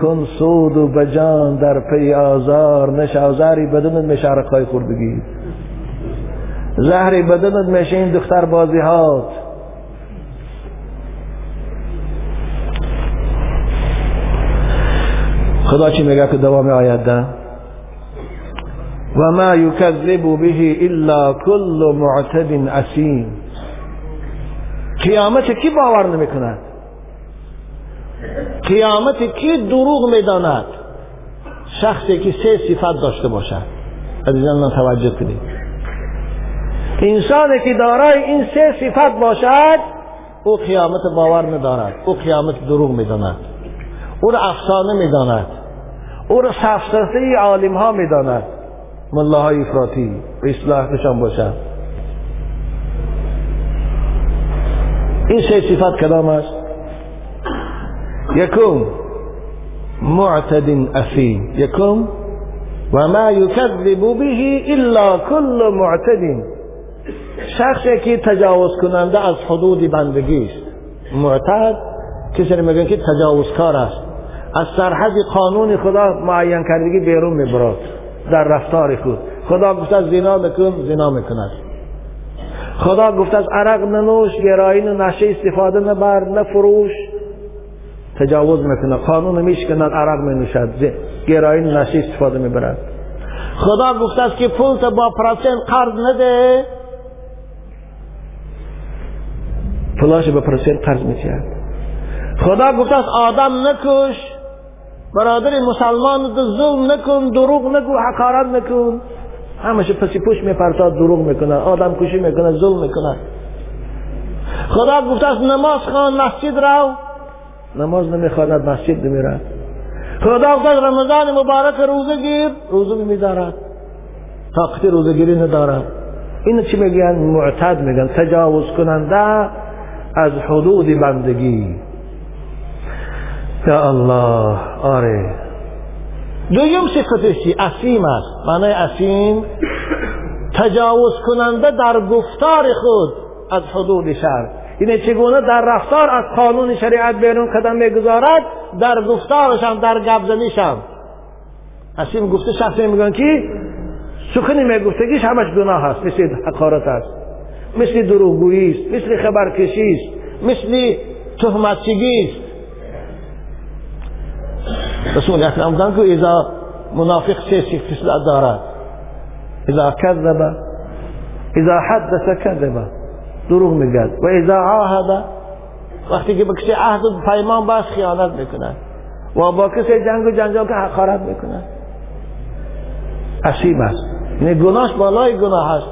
کن سود و بجان در پی آزار نشو زهری بدن مشارقای خور بگید زهری بدنت میشه این دختر بازی هات خدا چی میگه که دوام آیت ده؟ و ما یکذب به الا کل معتد اسیم. قیامت کی باور نمی‌کند؟ قیامت کی دروغ می‌داند؟ شخصی که سه صفت داشته باشد. عزیزان من توجه کنید. انسانی که دارای این سه صفت باشد او قیامت باور ندارد. او قیامت دروغ می‌داند. او را افسانه می‌داند. او را سفسطه عالم ها می‌داند. ملاهای افراطی و اصلاح بشان باشد. این سه صفت کدام است؟ یکم معتد اثیم یکم و ما یکذب به الا کل معتد. شخصی که تجاوز کننده از حدود بندگی است معتد کسی میگن که تجاوزکار است. از سرحد قانون خدا معین کردگی بیرون می‌برد در رفتار خود. خدا گفته از زنا نکن زنا می‌کند. خدا گفته از عرق ننوش گرایین و نشه استفاده نبر نفروش. تجاوز می‌کنه. قانون میشکند عرق نوشد گرایین نشه استفاده می‌برد. خدا گفته است که پول با پرسنت قرض نده. پولاش به پرسنت قرض میتید خدا گفته است آدم نکش. برادر مسلمان تو ظلم نکن دروغ نگو حقارت نکن. همشه پسی پوش میپرتاد دروغ می‌کنه. آدم کشی می‌کنه ظلم می‌کنه. خدا گفته است نماز خان مسجد رو نماز نمی‌خواند مسجد نمیره خدا گفته رمضان مبارک روزه گیر روزه میدارد. طاقت روزه گیری ندارد. این چی میگن؟ معتد میگن. تجاوز کننده از حدود بندگی. یا الله آره. دویم صفتش چی؟ اسیم است. معنی اسیم تجاوز کننده در گفتار خود از حدود شر اینه چگونه در رفتار از قانون شریعت بیرون قدم می‌گذارد در گفتارش در گبزنیش هم اسیم گفته شخصی میگن که سخنی میگفتگیش همش گناه هست مثل حقارت است مثل دروغگویی است مثل خبرکشی است مثل تهمتچگی است. رسول اکرم گفتن که اذا منافق سه خصلت دارد اذا کذب اذا حدث کذب. دروغ میگد و اذا عاهد وقتی که به کسی عهد و پیمان باش خیانت می‌کند و با کسی جنگ و جنجال که حقارت می‌کند عصیب است. یعنی گناهش بالای گناه است.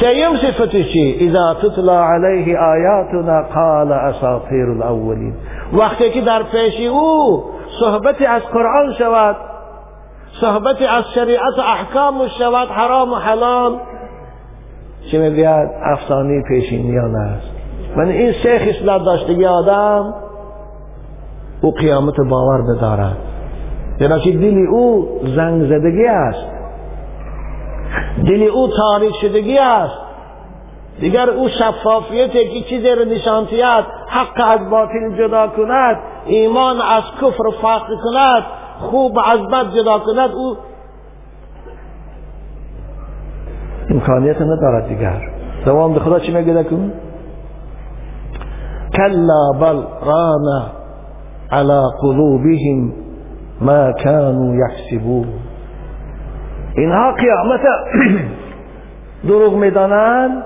سیم صفتش چی؟ اذا تتلا علیه آیاتنا قال اساطیر الاولین. وقتی که در پیش او صحبتی از قرآن شود صحبتی از شریعت و احکام شود حرام و حلال چی می‌گوید افسانی پیشینیان است من این سه خصلت داشتگی آدم او قیامت باور بدارد. چرا که دلی او زنگ زدگی است. دلی او تاریک شدگی است. دیگر او شفافیتی که چیزی رو نشانتیت حق از باطل جدا کند. ایمان از کفر فرق کند. خوب از بد جدا کند. او امکانیت ندارد دیگر. دوام به خدا چی میگه کن کلا بل ران على قلوبهم ما كانوا يحسبون اینها قیامت دروغ می‌دانند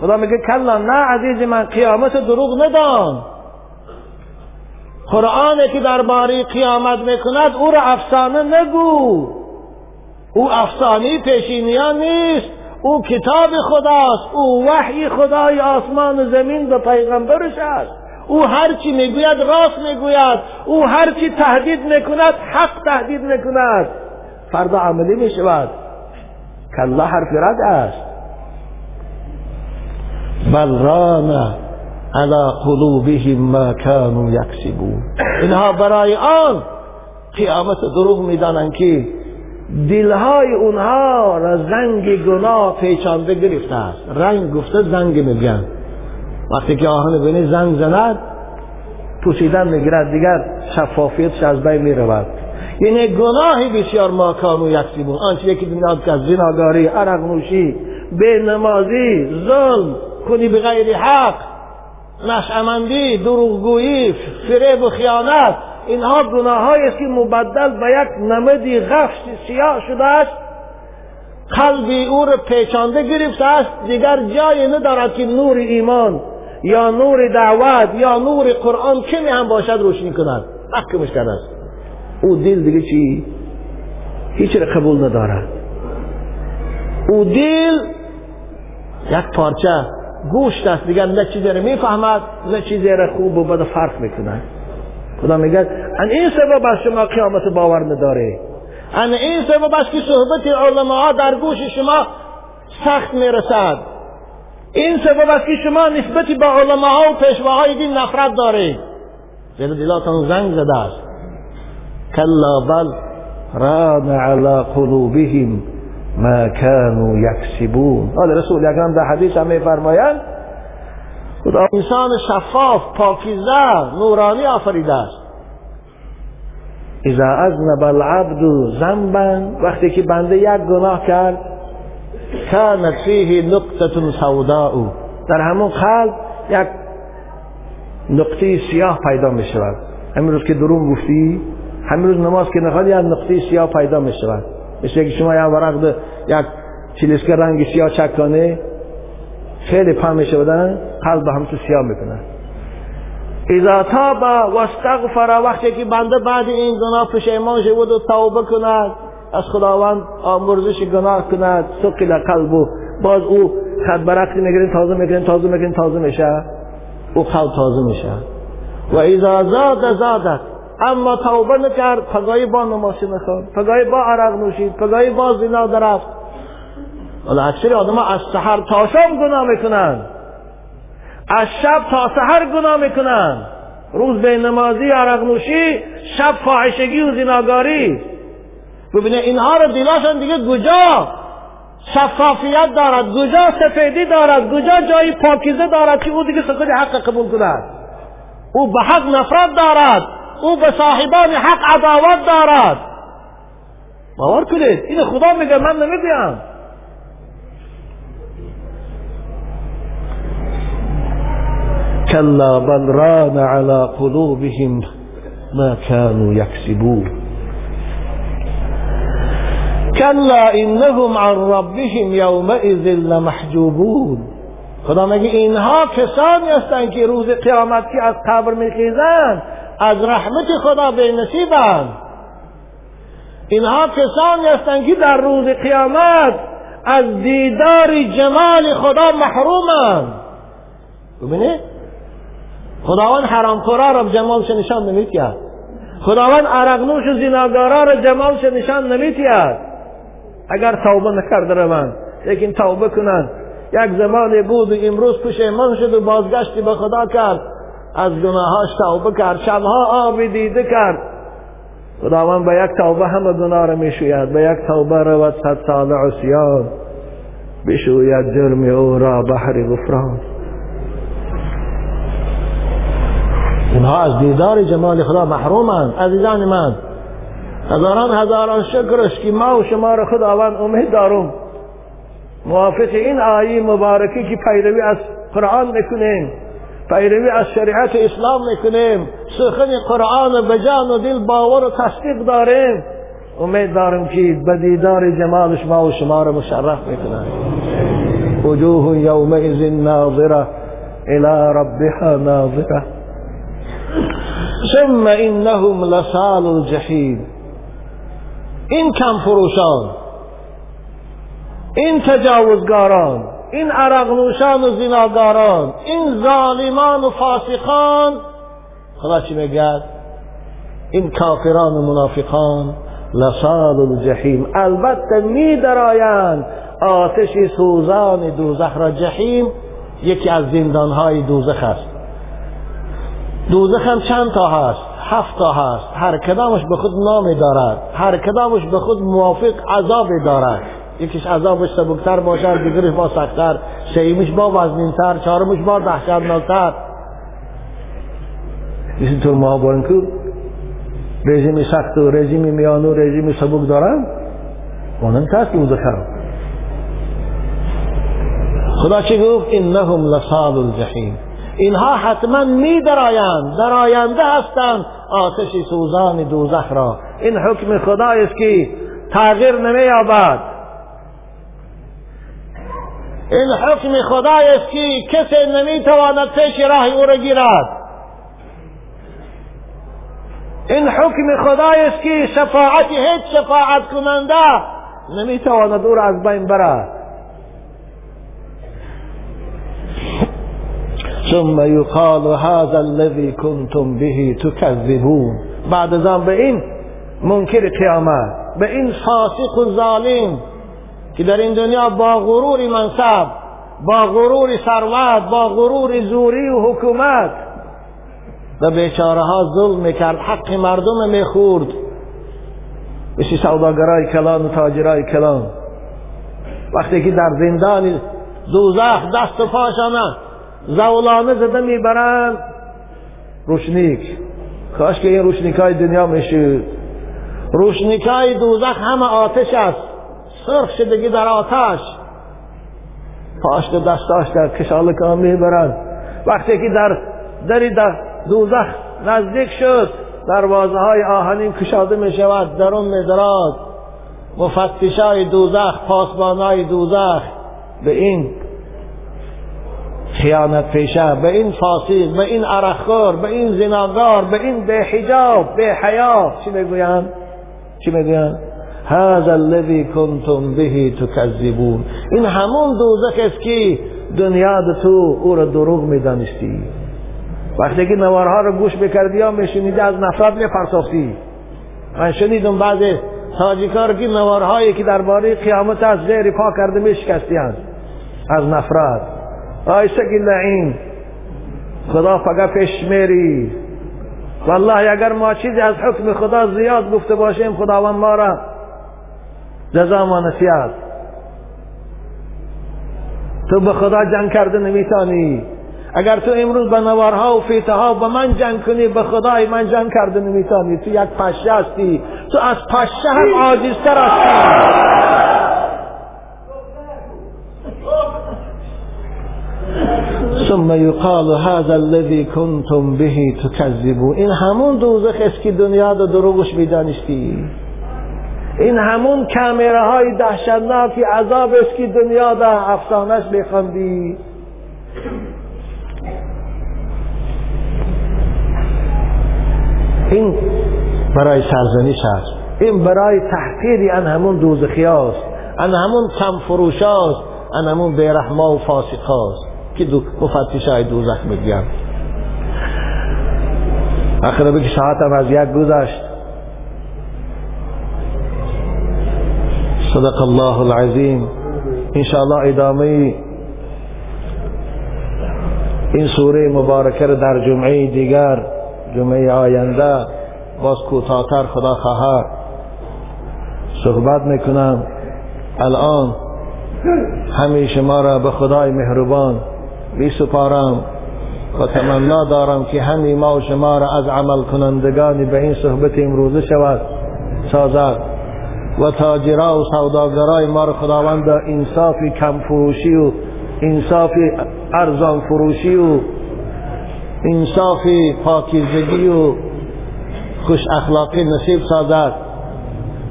خدا میگه کلا نه عزیز من قیامت دروغ ندان. قرآنی که درباره قیامت می‌کند او را افسانه نگو. او افسانه پیشینیان نیست. او کتاب خداست او وحی خدای آسمان و زمین به پیغمبرش است. او هرچی می‌گوید راست می‌گوید او هرچی تهدید می‌کند حق تهدید می‌کند. فردا عملی می‌شود. کلا حرف رد است. بل ران على قلوبهم ما كانوا یکسبون. اینها برای آن قیامت دروغ می‌دانند که دلهای اونها را زنگ گناه پیچانده گرفته است. رنگ گفته زنگ میگن. وقتی که آهن بینی زنگ زند پوسیدن می‌گیرد دیگر شفافیتش از بین می‌رود. یعنی گناهی بسیار ما کانو یکسیبون. آنچه که میاد که زناگاری عرق نوشی به نمازی ظلم کنی به غیر حق نشعمندی دروغگویی فریب و خیانت اینها گناه است که مبدل به یک نمدی غفش سیاه شده است. قلبی او را پیچانده گرفته است. دیگر جایی ندارد که نور ایمان یا نور دعوت یا نور قرآن کمی هم باشد روشنی کند. حق کرده است. او دل دیگه چی؟ هیچ را قبول ندارد. او دل یک پارچه گوشت است. دیگر نه چیزی رو می‌فهمد نه چیزی رو خوب و بد فرق می‌کنه خدا میگه ان این سبب است شما قیامت باور نداره ان این سبب است که صحبت علما در گوش شما سخت می‌رسد. این سبب است که شما نسبتی به علما و پیشواهای دین نفرت دارید. دل دلاتان زنگ زده است. کلا بل ران على قلوبهم ما كانوا یکسبون. حال رسول اکرم در حدیث هم میفرمایند خدا. انسان شفاف پاکیزه نورانی آفریده است. اذا اذنب العبد ذنبا وقتی که بنده یک گناه کرد كانت فيه نقطه سوداء. در همون قلب یک نقطه سیاه پیدا می شود همین روز که درون گفتی همین روز نماز که نخوادی یک نقطه سیاه پیدا می شود مثل که شما یک ورق یک چیلیسکه رنگ سیاه چک کنه خیلی پا می شودن قلب هم تو سیاه می‌کنه اذا تاب و استغفر وقتی که بنده بعد این گناه پشیمان شود و توبه کند از خداوند آمرزش گناه کند سقل قلبو باز او خد برقی می‌گیرین تازه می‌گیرین تازه می‌گیرین تازه میشه. او قلب تازه میشه. و اذا زاد زادت. اما توبه نکرد پگاهی با نمازی نخواد پگاهی با عرق نوشید پگاهی با زنا درفت. ولی اکثر آدم از سحر تا شب گناه می‌کنن؟ از شب تا سحر گناه می‌کنن؟ روز به نمازی عرق نوشی شب فاحشگی و زناگاری. ببینه اینها رو دلاشان دیگه گجا. شفافیت دارد گجا سفیدی دارد گجا جایی پاکیزه دارد که او دیگه سکوت حق قبول کند. او به حق نفرت دارد. او به صاحبان حق عداوت دارد. باور کنید این خدا میگه من نمیگم كلا بل ران على قلوبهم ما كانوا يكسبون. كلا انهم عن ربهم يومئذ لمحجوبون. خدا میگه اینها کسانی هستند که روز قیامت که از قبر میخیزند از رحمت خدا به نصیبند اینها کسانی هستند که در روز قیامت از دیدار جمال خدا محرومند. ببینید؟ خداوند حرامخورا را جمالش نشان نمیتید خداوند عرقنوش و زناگارا را جمالش نشان نمیتید اگر توبه نکرده روند لیکن توبه کنند. یک زمانی بود و امروز پشیمان شد و بازگشتی به خدا کرد. از گناهاش توبه کرد شبها آبی دیده کرد. خداوند به یک توبه همه گناه را می‌شوید. به یک توبه رود صد سال عصیان. بشوید جرم او را بحر غفران. اینها از دیدار جمال خدا محرومند عزیزان من. هزاران هزاران شکرش که ما و شما را خداوند امید دارم. موافق این آیه مبارکی که پیروی از قرآن می‌کنیم پیروی از شریعت اسلام می‌کنیم سخن قرآن به جان و دل باور و تصدیق داریم. امید دارم که به دیدار جمالش ما و شما را مشرف می‌کنن وجوه یومئذ ناظره الى ربها ناظره ثم انهم لسال الجحیم. این کم فروشان این تجاوزگاران این عرقنوشان و زناگاران این ظالمان و فاسقان. خدا چی میگه؟ این کافران و منافقان لسال الجحیم. البته می درایند آتش سوزان دوزخ را جحیم یکی از زندانهای دوزخ است. دوزخ هم چند تا هست؟ هفت تا هست. هر کدامش به خود نامی دارد. هر کدامش به خود موافق عذابی دارد. یکیش عذابش سبکتر باشد دیگرش با سختتر. سیمیش با وزنینتر چهارمش با دهشتناکتر. طور ما بارن که رژیم سخت و رژیم میان و رژیم سبک دارن؟ اونم هست دوزخ هم. خدا چی گفت؟ انهم لصال الجحیم. اینها حتما می درایند دراینده هستند. آتش سوزان دوزخ را. این حکم خدای است که تغییر نمی این حکم خدای است که کسی نمی تواند پیش راه او را گیرد. این حکم خدای است که شفاعت هیچ شفاعت کننده نمی تواند او را از بین برد. ثم يقال هذا الذي كنتم به تكذبون. بعد ذنب به این منکر قیامت به این فاسق و ظالم که در این دنیا با غرور منصب با غرور ثروت با غرور زوری و حکومت و بیچاره ها ظلم می‌کرد حق مردم می‌خورد. مثل سوداگرای کلان و تاجرای کلان. وقتی که در زندان دوزخ دست و پاشانه زولانه زده می‌برند روشنیک. کاش که این روشنیک های دنیا می‌شود. روشنیک دوزخ همه آتش است. سرخ شدگی در آتش. پاشت دستاش در کشال کام می‌برند وقتی که در دری در دوزخ نزدیک شد دروازه های آهنین کشاده می شود درون می دراد مفتش های دوزخ پاسبان های دوزخ. به این خیانت پیشه به این فاسد به این عرخور به این زناگار به این به حجاب به حیا چی می‌گویند چی می‌گویند؟ هذا الذي كنتم به تكذبون این همون دوزخ است که دنیا تو او را دروغ می‌دانستی. وقتی که نوارها رو گوش بکردی یا میشنیدی از نفرت میپرسافتی من شنیدم بعض تاجیکار که نوارهایی که درباره قیامت از زیر پا کرده میشکستیند از نفرت. آی سگی لعین. خدا فقط پیش میری. والله اگر ما چیزی از حکم خدا زیاد گفته باشیم خداوند ما را جزا ما نسیاد تو به خدا جنگ کرده نمیتانی. اگر تو امروز به نوارها و فیته ها به من جنگ کنی به خدای من جنگ کرده نمیتانی. تو یک پشه هستی. تو از پشه هم عاجزتر هستی. ثم يقال هذا الذي كنتم به تكذبون. این همون دوزخ است که دنیا رو دروغش می‌دانستی. این همون کامره های عذاب است که دنیا در افسانش بخوندی. این برای سرزنش است. این برای تحقیری ان همون دوزخی است. ان همون کم فروش است. ان همون بیرحما و فاسق است. که دو مفتش های دوزخ میگن. آخر بگی ساعتم از یک گذشت. صدق الله العظیم. انشاءالله ادامه این سوره مبارکه رو در جمعه دیگر جمعه آینده باز کوتاهتر خدا خواهد صحبت می‌کنم. الان همیشه ما را به خدای مهربان بی سپارم و تمنا دارم که همین ما و شما را از عمل کنندگانی به این صحبت امروزه شود. سازد. و تاجرا و سوداگرای ما را خداوند انصافی کم فروشی و انصافی ارزان فروشی و انصافی پاکیزگی و خوش اخلاقی نصیب سازد.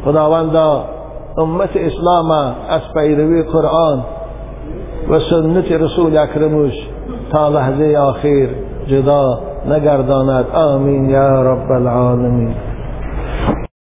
خداوند امت اسلام از پیروی قرآن. و سنت رسول اکرمش تا لحظه آخر جدا نگرداند. آمین یا رب العالمین.